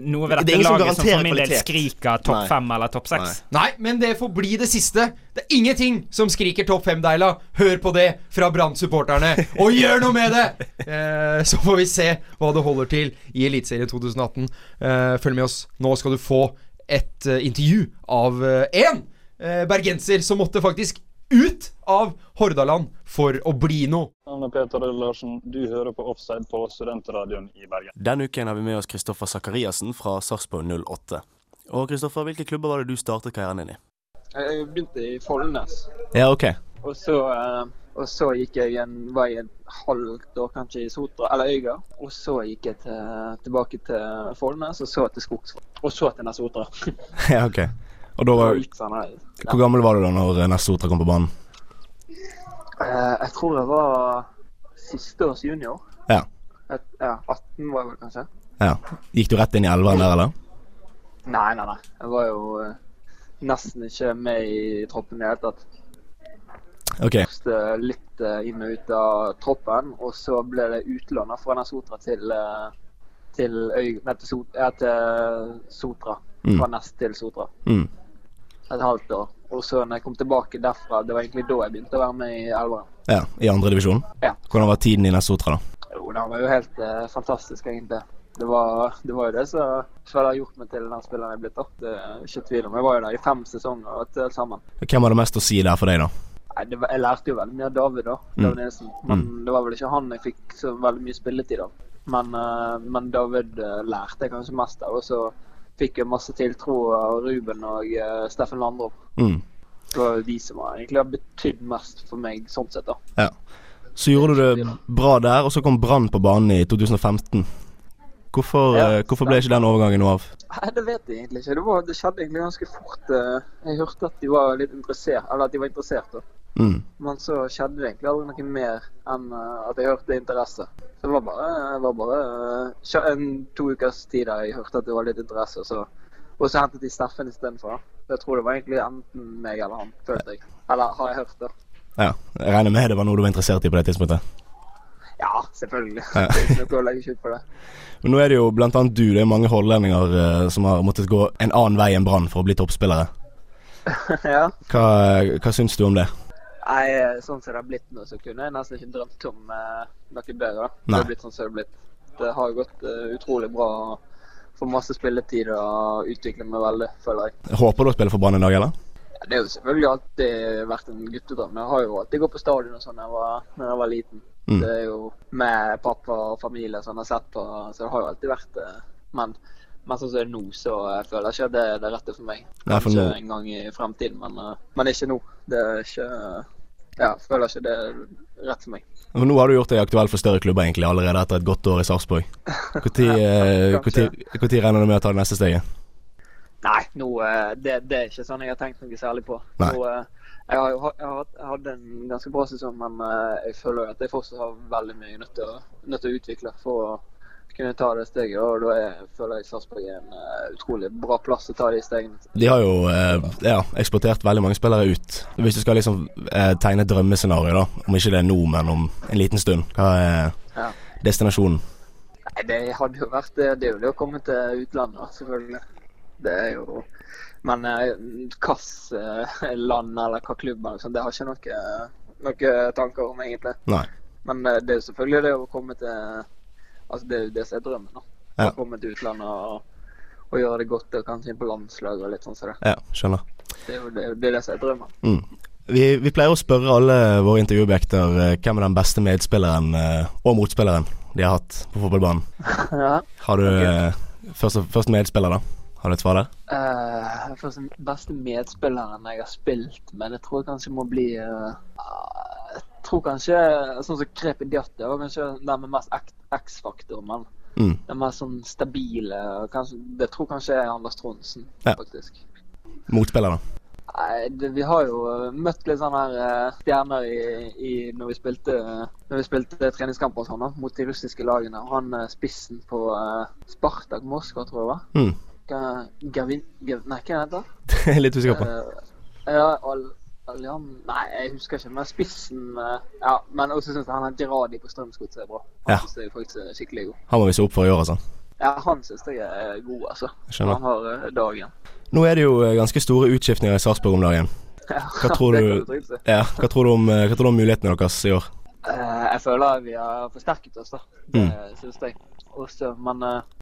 noe ved dette det laget som for min del skriker topp Nei. fem eller topp seks. Nei, men det får bli det siste. Det er ingenting som skriker topp fem, Deila. Hør på det fra Brann-supporterne, og gjør noe med det! Eh, så får vi se hva det holder til i Eliteserien 2018. Eh, følg med oss. Nå skal du få et uh, intervju av én uh, bergenser som måtte faktisk ut av Hordaland for å bli noe. Anne Peter Larsen, du hører på Offside på Studentradioen i Bergen. Denne uken har vi med oss Kristoffer Sakariassen fra Sarpsborg 08. Og Kristoffer, hvilke klubber var det du startet karrieren din i? Jeg begynte i Follnes, Ja, ok. og så, eh, og så gikk jeg en, var jeg et halvt år kanskje i Sotra, eller Øyga. Og så gikk jeg til, tilbake til Follnes, og så til Skogsvoll. Og så til Nesotra. [LAUGHS] ja, ok. Og da var, eh, Hvor gammel var du da når Nest Sotra kom på banen? eh, jeg tror jeg var siste års junior. Ja. Et, ja, 18 var jeg vel kanskje. ja. Gikk du rett inn i elveren der, eller? Nei, nei, nei. Jeg var jo eh, nesten ikke med i troppen i det hele tatt. Ok. Først eh, litt eh, inn og ut av troppen, og så ble det utlån fra fra Nesotra til eh, til, Øy, nei, til, Sot, ja, til Sotra. Mm. Fra Nest til Sotra. Mm. Et halvt år. Og så når jeg kom tilbake derfra, det var egentlig da jeg begynte å være med i Elveren. Ja, I andredivisjon? Ja. Hvordan var tiden i Nest Sotra, da? Jo, det var jo helt eh, fantastisk, egentlig. Det var, det var jo det som som har gjort meg til den spilleren jeg er blitt. da. Det er ikke tvil om. Jeg var jo der i fem sesonger til sammen. Hvem var det mest å si der for deg, da? Nei, det var, Jeg lærte jo veldig mye av David, da. Mm. David Nilsen. Men det var vel ikke han jeg fikk så veldig mye spilletid av. Men, uh, men David uh, lærte jeg kanskje mest av. Og så fikk jo masse tiltro av Ruben og uh, Steffen Landrup. Mm. Det var de som egentlig har betydd mest for meg sånn sett, da. Ja. Så gjorde du det bra der, og så kom Brann på banen i 2015. Hvorfor, Ja, eh, hvorfor ble ikke den overgangen noe av? Nei, det vet jeg egentlig ikke. Det, var, det skjedde egentlig ganske fort. eh, Jeg hørte at de var litt interessert, eller at de var interessert. da. Mm. Men så skjedde det egentlig aldri noe mer enn eh, at jeg hørte interesse. Så det var bare, var bare eh, en to ukers tid da jeg hørte at det var litt interesse. Og så, og så hentet de Steffen istedenfor. Jeg tror det var egentlig enten meg eller han, følte jeg. Eller har jeg hørt det. Ja, Jeg regner med det var noe du var interessert i på det tidspunktet. Ja, selvfølgelig. Ja. [LAUGHS] Ikke å legge skjul på det. Men nå er det jo blant annet du, det er mange hollendinger uh, som har måttet gå en annen vei enn Brann for å bli toppspillere. [LAUGHS] ja. Hva, hva syns du om det? Nei, eh, sånn som det har blitt nå, så kunne jeg nesten ikke drømt om eh, noe bedre. Det har blitt sånn som det har blitt. Det har gått uh, utrolig bra. Får masse spilletid og utvikler meg veldig, føler jeg. Håper du å spille for Brann en dag, eller? Ja, Det har jo selvfølgelig alltid vært en guttedrøm. Jeg har jo alltid gått på stadion og sånn da jeg var, jeg var liten. Mm. Det er jo med pappa og familie som har sett på, så det har jo alltid vært det. Men, men sannsynlig det er nå, så jeg føler ikke at det er det rette for meg. Nei, Kanskje nå- en gang i fremtiden, men, eh, men ikke nå. Det er ikke Ja, jeg føler ikke det er rett for meg. For nå har du gjort deg aktuell for større klubber egentlig allerede etter et godt år i Sarpsborg. Når [LAUGHS] Kanskje. regner du med å ta det neste steget? Nei, nå, eh, det, det er ikke sånn jeg har tenkt noe særlig på. Nå, eh, jeg, har, jeg, har, jeg hadde en ganske bra sesong, men eh, jeg føler at jeg fortsatt har veldig mye nødt til, å- nødt til å utvikle for å kunne ta det steget. Og da er, føler jeg Sarpsborg er en uh, utrolig bra plass å ta de stegene. De har jo eh, ja, eksportert veldig mange spillere ut. Hvis du skal liksom eh, tegne et drømmescenario, da, om ikke det er nå, men om en liten stund, hva er Ja. destinasjonen? Nei, det hadde jo vært det, det er jo det å komme til utlandet, selvfølgelig. Det er jo Men hvilket uh, land eller hva klubb sånn, det har ikke noe, noe tanker om, egentlig. Nei. Men eh, det er jo selvfølgelig det å komme til Altså det er jo det som er drømmen. da. Ja. Å komme til utlandet og, og gjøre det godt og kanskje inn på landslag og litt sånn som det. Ja, skjønner. Det er jo det, det, er det som er drømmen. Mm. Vi, vi pleier å spørre alle våre intervjuobjekter eh, hvem er den beste medspilleren eh, og motspilleren de har hatt på fotballbanen. [LAUGHS] ja. Har du okay. først, først medspiller, da? Har du et svar der? Uh, først beste medspilleren jeg har spilt med, det tror jeg kanskje må bli eh, Jeg tror kanskje sånn som Krepin Diatte var kanskje den med mest X-faktor, men Mm. den mest sånn stabile kanskje, Det tror kanskje er Anders Tronsen, Ja. faktisk. Motspiller, da? Nei, det, Vi har jo eh, møtt litt sånne her eh, stjerner i, i, når, vi spilte, når vi spilte treningskamper og sånn, mot de russiske lagene. Han eh, spissen på uh, Spartak Moskva, tror jeg var. Mm. Gavin... Gav, nei, hva heter er [LAUGHS] litt usikker på. Uh, ja, Al Aljan Nei, jeg husker ikke. Men spissen eh, Ja, men også syns jeg han er Geradi på Strømsgodset er bra. Han Ja. synes jeg faktisk er skikkelig god. Han må vi se opp for i år, altså. Ja, han syns jeg er god, altså. Skjønner. Han har eh, dagen. Nå er det jo eh, ganske store utskiftninger i Sarpsborg om dagen. Hva [LAUGHS] tror du, ja, hva tror du om, eh, hva tror du om mulighetene deres i år? Eh, jeg føler vi har forsterket oss, da. Det Mm. syns jeg. Også, men eh, eh,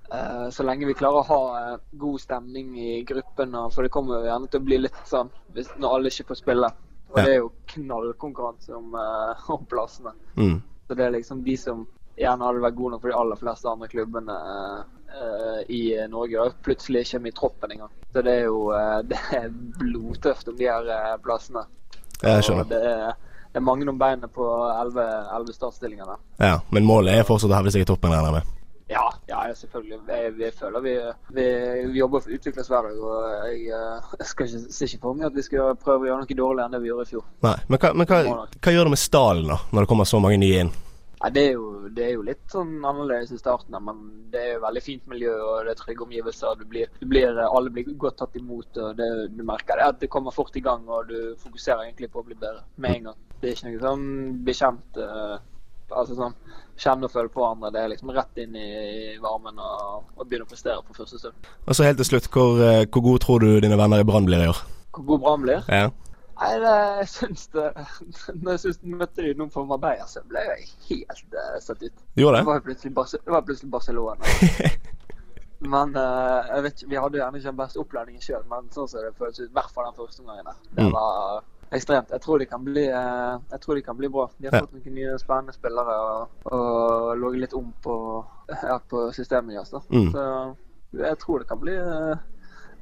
så lenge vi klarer å ha eh, god stemning i gruppen, for det kommer jo gjerne til å bli litt sånn når alle ikke får spille. Og Ja. det er jo knallkonkurranse om, eh, [LAUGHS] om plassene. Mm. Så det er liksom de som gjerne hadde vært gode nok for de aller fleste andre klubbene uh, i Norge, og plutselig ikke med i troppen engang. Så det er jo uh, [LAUGHS] det er blodtøft om de her uh, plassene. Jeg skjønner. Det er, det er mange om beinet på elleve startstillinger der. Ja, men målet er fortsatt å hevde seg i toppen, regner jeg med. Ja, ja, ja, selvfølgelig. Jeg, vi føler vi, vi, vi jobber for å utvikle oss hver dag. Og jeg, eh, [LAUGHS] jeg skal ikke, ser ikke for meg at vi skal prøve å gjøre noe dårligere enn det vi gjorde i fjor. Nei, Men hva, men hva, hva gjør det med stallen, da, når det kommer så mange nye inn? Nei, det, er jo, det er jo litt sånn annerledes i starten, men det er jo veldig fint miljø og det er trygge omgivelser. Du blir, du blir, alle blir godt tatt imot. og det, Du merker det at det kommer fort i gang, og du fokuserer egentlig på å bli bedre med en gang. Det er ikke noe sånn bekjent eh, altså sånn Kjenne og føle på hverandre. Det er liksom rett inn i, i varmen og, og begynne å prestere på første stund. Og så helt til slutt, hvor, eh, hvor god tror du dine venner i Brann blir i år? Hvor god Brann blir? Ja. Nei, det, jeg syns det Når [LAUGHS] jeg syns møtte de noen på Marbella, så ble jeg helt uh, satt ut. Du gjorde det? Det var plutselig, Bar det var plutselig Barcelona. [LAUGHS] men uh, jeg vet ikke, vi hadde jo gjerne ikke den beste opplæringen sjøl, men sånn som det føles ut, i hvert fall den første omgangen der. Det Mm. Ekstremt. Jeg tror de kan bli, eh, de kan bli bra. De har Ja. fått noen nye spennende spillere og, og ligget litt om på, ja, på systemet deres. Mm. Så jeg tror det kan bli eh,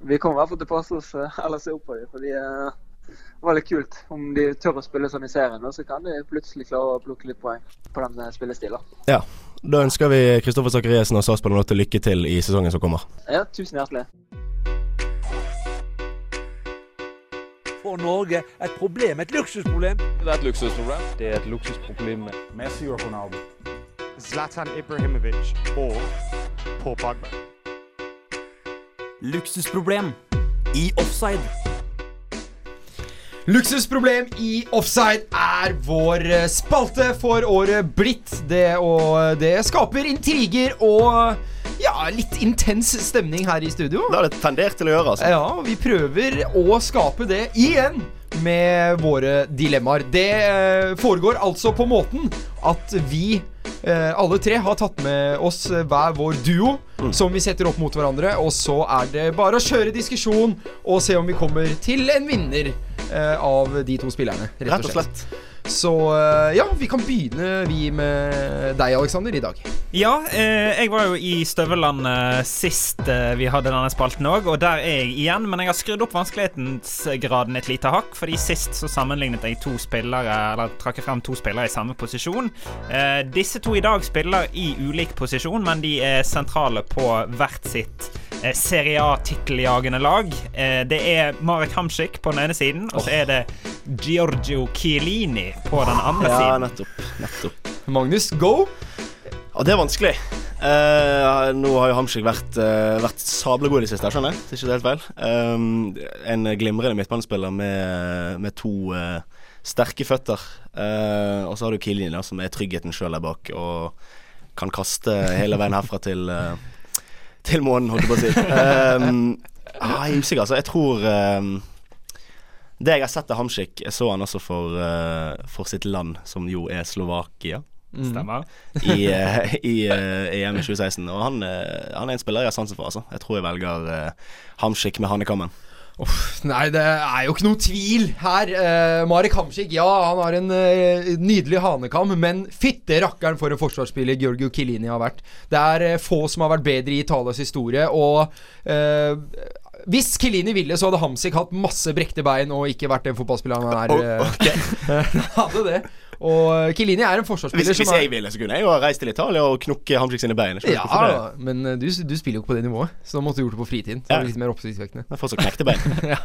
Vi kommer i hvert fall til å passe oss eh, eller se opp på dem. fordi det var litt kult. Om de tør å spille sånn i serien, så kan de plutselig klare å plukke litt poeng på den spillestilen. Ja. Da ønsker vi Kristoffer Sakariassen og til lykke til i sesongen som kommer. Ja, tusen hjertelig. For Norge et problem, et luksusproblem. Det er et luksusproblem. Det er et luksusproblem med Messi og Ronaldo. Zlatan Ibrahimovic og Paul Pogba. Luksusproblem i offside. Luksusproblem i offside er vår eh, spalte for året blitt. Det, og det skaper intriger og ja, litt intens stemning her i studio. Det har det tendert til å gjøre, altså. Ja, vi prøver å skape det igjen med våre dilemmaer. Det eh, foregår altså på måten at vi eh, alle tre har tatt med oss eh, hver vår duo som vi setter opp mot hverandre. Og så er det bare å kjøre diskusjon og se om vi kommer til en vinner av de to spillerne. Rett og slett. Så eh, ja, vi kan begynne vi med deg, Alexander, i dag. Ja, eh, jeg var jo i Støveland sist eh, vi hadde denne spalten òg, og der er jeg igjen. Men jeg har skrudd opp vanskelighetsgraden et lite hakk, fordi sist så sammenlignet jeg to spillere, eller trakk frem to spillere i samme posisjon. Eh, disse to i dag spiller i ulik posisjon, men de er sentrale på hvert sitt eh, Serie A-titteljagende lag. Eh, det er Marek Hamsik på den ene siden, og så er det Giorgio Chiellini på den andre Ja, siden. nettopp. nettopp. Magnus, go! Ja, det er vanskelig. Uh, nå har jo Hamsik vært, uh, vært sablegod i det siste, skjønner jeg. Det er ikke helt feil. Um, en glimrende midtbanespiller med, med to uh, sterke føtter. Eh, og så har du Kilini, som er tryggheten sjøl der bak, og kan kaste hele veien herfra til uh, Til månen, holdt jeg på å si. Um, [LAUGHS] ah, jeg er usikker, altså. Jeg tror um, Det jeg har sett av Hamsik, jeg så han også for, uh, for sitt land, som jo er Slovakia. Stemmer. I, uh, i uh, EM i 2016. Og han, han er en spiller jeg har sansen for, altså. Jeg tror jeg velger Hamsik med Hannekammen. Nei, det er jo ikke noe tvil her. Eh, Marek Hamsik, ja, han har en eh, nydelig hanekam, men fytte rakkeren for en forsvarsspiller Georgio Kilini har vært. Det er eh, få som har vært bedre i Italias historie, og eh, hvis Kilini ville, så hadde Hamsik hatt masse brekte bein og ikke vært den fotballspilleren han er. Oh, okay. [LAUGHS] Han hadde det. Og Kilini er en forsvarsspiller hvis som Hvis jeg ville, så kunne jeg jo reist til Italia og knukket Hamsik sine bein. Ja, men eh, du, du spiller jo ikke på det nivået, så da måtte du gjort det på fritiden. Så Ja. det litt mer oppsiktsvekkende. Jeg får så knekte bein. [LAUGHS] ja.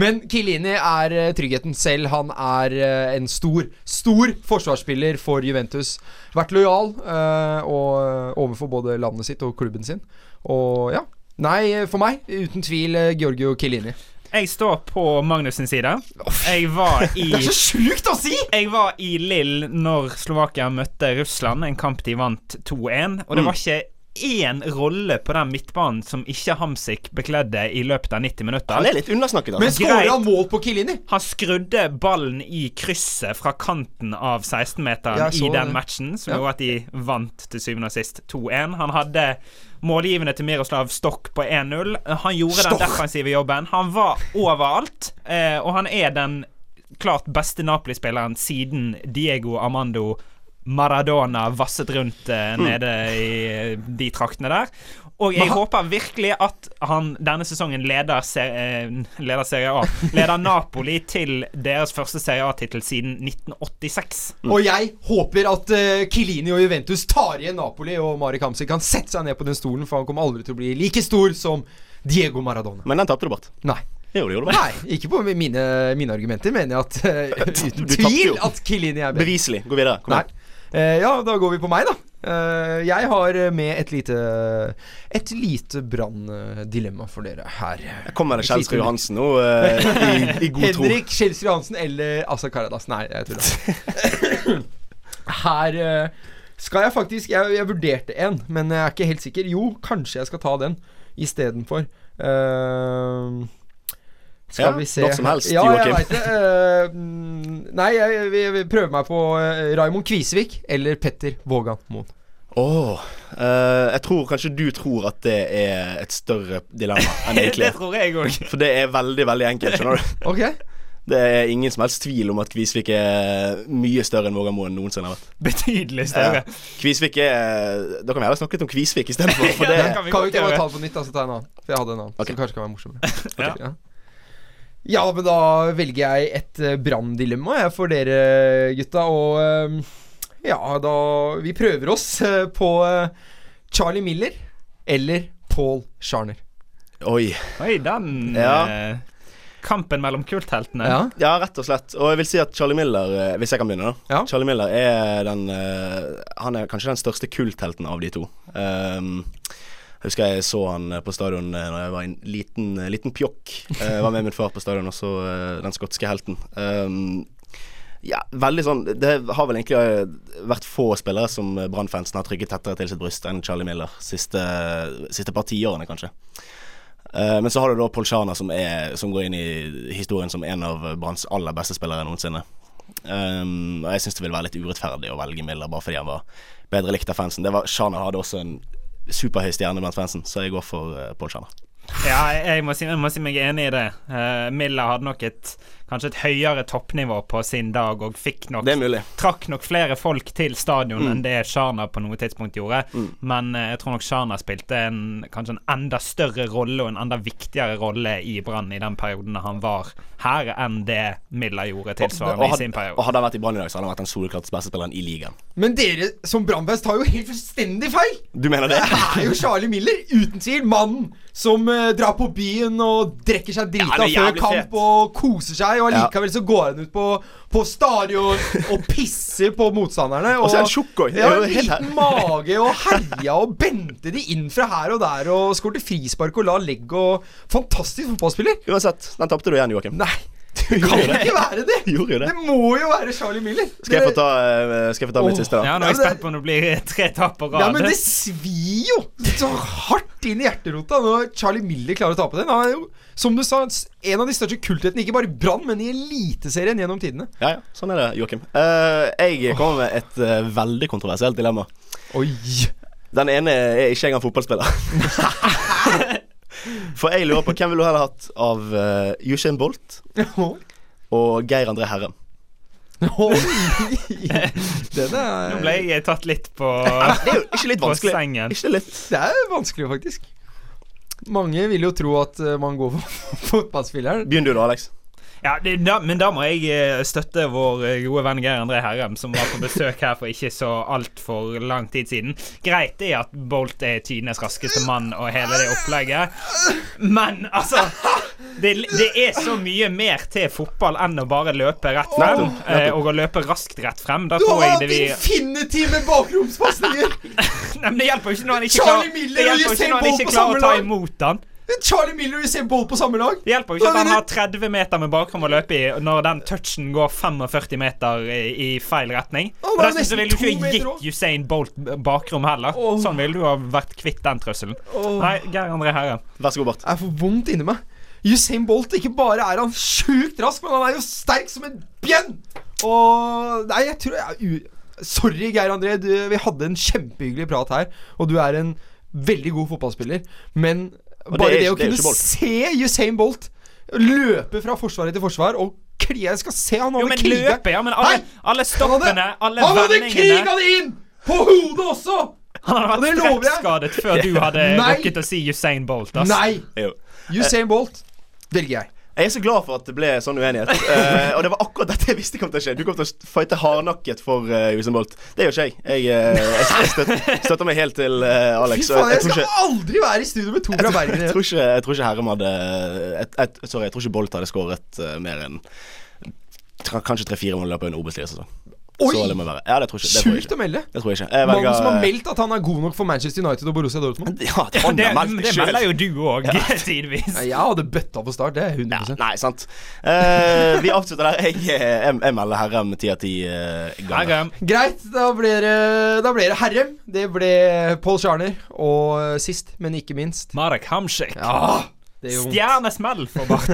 Men Kilini er eh, tryggheten selv. Han er eh, en stor, stor forsvarsspiller for Juventus. Vært lojal øh, og overfor både landet sitt og klubben sin. Og ja. Nei, for meg, uten tvil, Georgio Giorgio Kilini. Jeg står på Magnus sin side. Jeg var i Det er så sjukt å si! Jeg var i Lill når Slovakia møtte Russland, en kamp de vant 2-1. Og det Mm. var ikke én rolle på den midtbanen som ikke Hamsik bekledde i løpet av 90 minutter. Han er litt undersnakket, altså. Men skårer han mål på Kilini? Han skrudde ballen i krysset fra kanten av 16-meteren i den det. matchen, som Ja. gjorde at de vant til syvende og sist 2-1. Han hadde målgivende til Miroslav Stokk på 1-0. Han gjorde den defensive jobben. Han var overalt, eh, og han er den klart beste Napoli-spilleren siden Diego Armando Maradona vasset rundt eh, Mm. nede i de traktene der. Og jeg han- håper virkelig at han denne sesongen leder, ser, eh, leder Serie A. Leder Napoli til deres første Serie A-tittel siden 1986. Og jeg håper at uh, Kilini og Juventus tar igjen Napoli, og Mari Kamzy kan sette seg ned på den stolen, for han kommer aldri til å bli like stor som Diego Maradona. Men den tapte du, Bart. Nei. Jo, det gjorde du. bare. Nei, ikke på mine, mine argumenter, mener jeg at [LAUGHS] uh, uten tvil at Kilini er bedre. Beviselig. Gå videre. Kom igjen. Eh, ja, da går vi på meg, da. Eh, jeg har med et lite Et lite branndilemma for dere her. Jeg Kommer det Et Kjelsrud Johansen nå eh, i, i god tro? Henrik Kjelsrud Johansen eller Asa Karadas. Nei, jeg tuller. Her skal jeg faktisk jeg, jeg vurderte en, men jeg er ikke helt sikker. Jo, kanskje jeg skal ta den istedenfor. Uh, skal Ja, vi se Noe som helst, Ja, jeg vet det. Eh, mm, nei, jeg, vil prøve meg på uh, Raymond Kvisvik eller Petter Vågan Moen. Åh, uh, jeg tror kanskje du tror at det er et større dilemma enn [LAUGHS] egentlig det tror jeg òg. For det er veldig, veldig enkelt, skjønner du. [LAUGHS] Ok Det er ingen som helst tvil om at Kvisvik er mye større enn Vågamoen noensinne har vært. Betydelig større. Ja. Kvisvik er Da kan vi heller snakket om Kvisvik istedenfor. For det Ja, Kan vi, ikke bare ta det på nytt, da, så tar en annen? For jeg hadde en annen okay. som kanskje kan være morsommere. [LAUGHS] Ja. Ja. Ja, men da velger jeg et uh, branndilemma for dere gutta, og eh, ja, da Vi prøver oss eh, på eh, Charlie Miller eller Paul Scharner. Oi. Oi, den Ja. eh, Kampen mellom kultheltene. Ja. Ja, rett og slett. Og jeg vil si at Charlie Miller, eh, hvis jeg kan begynne, da. Ja. Charlie Miller er den eh, Han er kanskje den største kulthelten av de to. Um, jeg husker jeg så han eh, på stadion da jeg var en liten, eh, liten pjokk. Eh, Jeg var med min far på stadion og så eh, den skotske helten. Um, ja, veldig sånn Det har vel egentlig eh, vært få spillere som eh, Brann-fansen har trykket tettere til sitt bryst enn Charlie Miller. Siste, siste par tiårene, kanskje. Uh, men så har du da Paul Schana, som, som går inn i historien som en av Branns aller beste spillere noensinne. Um, og jeg syns det vil være litt urettferdig å velge Miller bare fordi han var bedre likt av fansen. Det hadde også en superhøy stjerne blant fansen, så jeg går for uh, Paul Schana. Ja, jeg, må si, jeg må si meg enig i det. Uh, Milla hadde nok et kanskje et høyere toppnivå på sin dag, og fikk nok Det er mulig. Trakk nok flere folk til stadion Mm. enn det Shana på noe tidspunkt gjorde. Mm. Men eh, jeg tror nok Shana spilte en kanskje en enda større rolle og en enda viktigere rolle i Brann i den perioden han var her, enn det Miller gjorde tilsvarende og, i sin periode. og hadde han vært i Brann i dag, så hadde han vært den soleklart beste spilleren i ligaen. Men dere som Brannfest tar jo helt fullstendig feil! Du mener det? Det er jo Charlie Miller, uten tvil. Mannen som uh, drar på byen og drikker seg drita er før kamp fett. og koser seg, og allikevel så går han ut på, på stadion og [LAUGHS] pisser på motstanderne. Og så er han tjukk. Det Ja, en liten mage og herja og bente de inn fra her og der og skårte frispark og la legg og Fantastisk fotballspiller. Uansett, den tapte du igjen, Joakim. Nei, det kan ikke være det! Gjorde jo det. Det må jo være Charlie Miller. Skal jeg få ta, eh, skal jeg få ta mitt siste, da? Ja, nå er jeg det- spent på om det blir tre tap på rad. Ja, men det svir jo så hardt inn i hjerterota når Charlie Miller klarer å tape den. Han er jo, som du sa, en av de største kulthetene, ikke bare i Brann, men i Eliteserien gjennom tidene. Ja, ja, sånn er det, Joakim. Uh, jeg kommer med et uh, veldig kontroversielt dilemma. Oi. Den ene er ikke engang fotballspiller. [LAUGHS] For jeg lurer på hvem ville du heller hatt av uh, Usain Bolt [LAUGHS] og Geir André Herrem? Oi. [LAUGHS] Den er Nå ble jeg tatt litt på [LAUGHS] Det er jo ikke litt vanskelig. Ikke litt. Det er vanskelig, faktisk. Mange vil jo tro at eh, man går for fotballspilleren. Begynn du da, Alex. Ja, det, da, Men da må jeg eh, støtte vår eh, gode venn Geir André Herrem, som var på besøk her for ikke så altfor lang tid siden. Greit er at Bolt er tidenes raskeste mann og hele det opplegget, men altså det, det er så mye mer til fotball enn å bare løpe rett frem, Oh, eh, og å løpe raskt rett frem. Da Du har vi infinitive bakromspasninger! [LAUGHS] Nei, men det hjelper jo ikke når han ikke klarer, det hjelper ikke når han ikke klarer å ta imot han. [LAUGHS] Charlie Miller og Usain Bolt på samme lag. Det hjelper jo ikke at han har 30 meter med bakrom å løpe i når den touchen går 45 meter i, i feil retning. Oh, Og Dessuten så ville du ikke gitt Usain Bolt bakrom heller. Sånn ville du ha vært kvitt den trusselen. Nei, Geir André Herre. Vær så god, Bart. Jeg for vondt inni meg. Usain Bolt, ikke bare er han sjukt rask, men han er jo sterk som en bjønn! Og Nei, jeg tror jeg u... Sorry, Geir André. Du, vi hadde en kjempehyggelig prat her, og du er en veldig god fotballspiller, men Og det bare er det, å det kunne se Usain Bolt løpe fra forsvaret til forsvar og kli Jeg skal se han Jo, men kriga løpe, ja, men alle, alle stoppene, alle Han hadde vendingene kriga det inn! På hodet også! Han hadde vært lover før du hadde rukket å si Usain Bolt. ass. Nei! Usain Bolt velger jeg. Jeg er så glad for at det ble sånn uenighet. Uh, [LAUGHS] og det var akkurat dette jeg visste kom til å skje. Du kom til å fighte hardnakket for uh, Usain Bolt. Det gjør ikke jeg. Jeg, [LAUGHS] uh, jeg støtter, støtter meg helt til uh, Alex. Fy faen, jeg skal ikke- aldri være i studio med to fra Bergen. jeg tror ikke, jeg tror ikke Herrem hadde et, et, Sorry, jeg tror ikke Bolt hadde skåret eh, mer enn Kanskje tre-fire mål i løpet av en Obos-liga-sesong. Oi! Så det må være. Ja, det tror jeg ikke. Sjukt å melde. Det tror jeg ikke. Jeg Mannen som har meldt at han er god nok for Manchester United og Borussia Dortmund. [LAUGHS] Ja, det, det, det melder jo du òg, Ja. [LAUGHS] tidvis. Ja, jeg hadde bøtta på start, det er 100 Nei, sant. Uh, vi avslutter der. Jeg, jeg, jeg melder Herrem ti av ti eh, ganger. Herrem. Greit, da blir, det, da det Herrem. Det ble Paul Scharner. Og eh, sist, men ikke minst Marek Hamsik. Ja. Stjernesmell for Bart.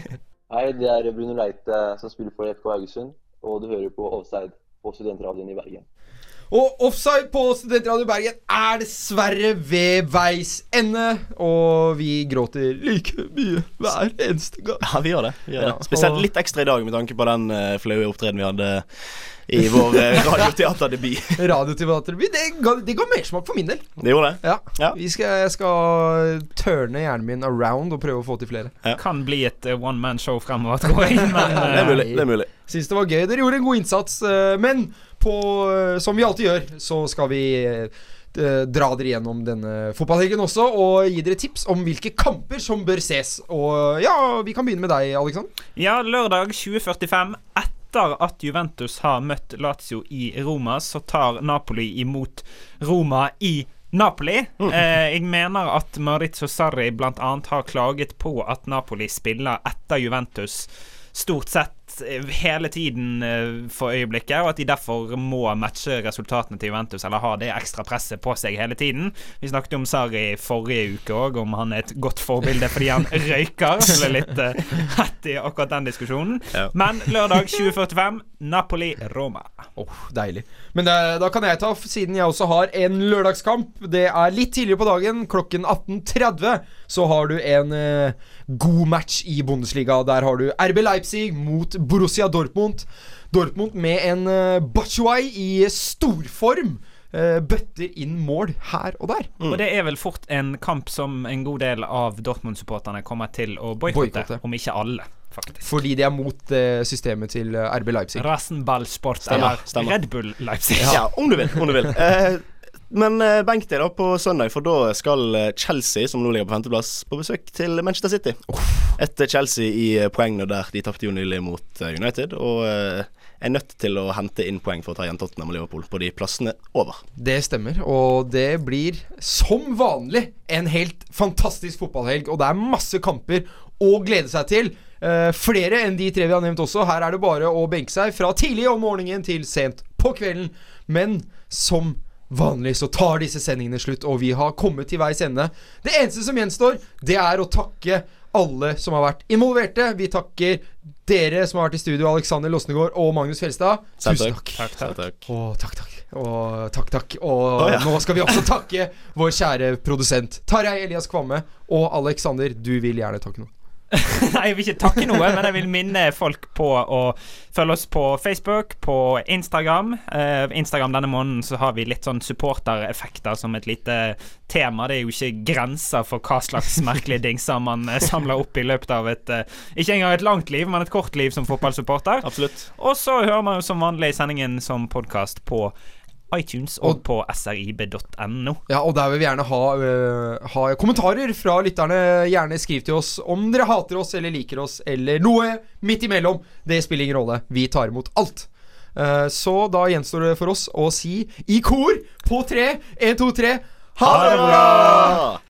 [LAUGHS] Hei, det er Bruno Leite som spiller for FK Haugesund, og du hører på Offside på Studentradioen i Bergen. Og offside på Studentradio Bergen er dessverre ved veis ende. Og vi gråter like mye hver eneste gang. Ja, vi gjør det. Vi gjør Ja, det. Spesielt og- litt ekstra i dag med tanke på den uh, flaue opptredenen vi hadde i vår [LAUGHS] radioteaterdebut. radioteaterdebut. Det, ga- det ga mersmak for min del. Det gjorde det. Ja. Vi skal, jeg skal turne hjernen min around og prøve å få til flere. Kan bli et eh, one man show fremover, tror jeg. Men, [LAUGHS] Det er mulig. Det er mulig. Syns det var gøy. Dere gjorde en god innsats. eh, Men på, eh, som vi alltid gjør, så skal vi eh, dra dere gjennom denne fotballhelgen også og gi dere tips om hvilke kamper som bør ses. Og ja, vi kan begynne med deg, Alexander. Ja, lørdag 2045. Etter at Juventus har møtt Lazio i Roma, så tar Napoli imot Roma i Napoli. Eh, jeg mener at Maurizio Sarri bl.a. har klaget på at Napoli spiller etter Juventus stort sett eh, hele tiden eh, for øyeblikket, og at de derfor må matche resultatene til Juventus, eller ha det ekstra presset på seg hele tiden. Vi snakket om Sarri forrige uke òg, om han er et godt forbilde fordi han [LAUGHS] røyker. Så ble litt hett i akkurat den diskusjonen. Ja. Men lørdag 2045, Napoli-Roma. Åh, deilig. Men det, da kan jeg ta, siden jeg også har en lørdagskamp. Det er litt tidligere på dagen, klokken 18.30. Så har du en eh, god match i Bundesliga. Der har du RB Leipzig mot Borussia Dortmund. Dortmund med en uh, Batshuay i storform. Uh, bøtter inn mål her og der. Og det er vel fort en kamp som en god del av Dortmund-supporterne kommer til å boikotte, om ikke alle, faktisk. Fordi de er mot uh, systemet til eh, RB Leipzig. Rasenballsport eller. Red Bull Leipzig. Ja, om du vil. Om du vil. [LAUGHS] Eh, men eh, benk deg da på søndag, for da skal eh, Chelsea, som nå ligger på femteplass, på besøk til Manchester City. Et eh, Chelsea i poengene der de tapte jo nylig mot United, og er nødt til å hente inn poeng for å ta igjen Tottenham og Liverpool på de plassene over. Det stemmer, og det blir som vanlig en helt fantastisk fotballhelg. Og det er masse kamper å glede seg til. Uh, flere enn de tre vi har nevnt også. Her er det bare å benke seg fra tidlig om morgenen til sent på kvelden. Men som vanlig så tar disse sendingene slutt, og vi har kommet til veis ende. Det eneste som gjenstår, det er å takke alle som har vært involverte. Vi takker dere som har vært i studio, Alexander Losnegård og Magnus Fjelstad. Tusen takk. takk. takk. takk. Og takk, takk. Og takk, takk. Og oh, ja. nå skal vi også [LAUGHS] takke vår kjære produsent Tarjei Elias Kvamme. Og Alexander, du vil gjerne takke noe. [LAUGHS] Nei, jeg vil ikke takke noe, men jeg vil minne folk på å følge oss på Facebook, på Instagram. Uh, Instagram denne måneden så har vi litt sånn supportereffekter som et lite tema. Det er jo ikke grenser for hva slags merkelige [LAUGHS] dingser man eh, samler opp i løpet av et uh, Ikke engang et langt liv, men et kort liv som fotballsupporter. Absolutt. Og så hører man jo som vanlig sendingen som podkast på iTunes og på srib.no. Ja, og der vil vi gjerne ha, uh, ha kommentarer fra lytterne. Gjerne skriv til oss om dere hater oss eller liker oss, eller noe midt imellom. Det spiller ingen rolle. Vi tar imot alt. Uh, så da gjenstår det for oss å si i kor på tre, én, to, tre Ha det bra!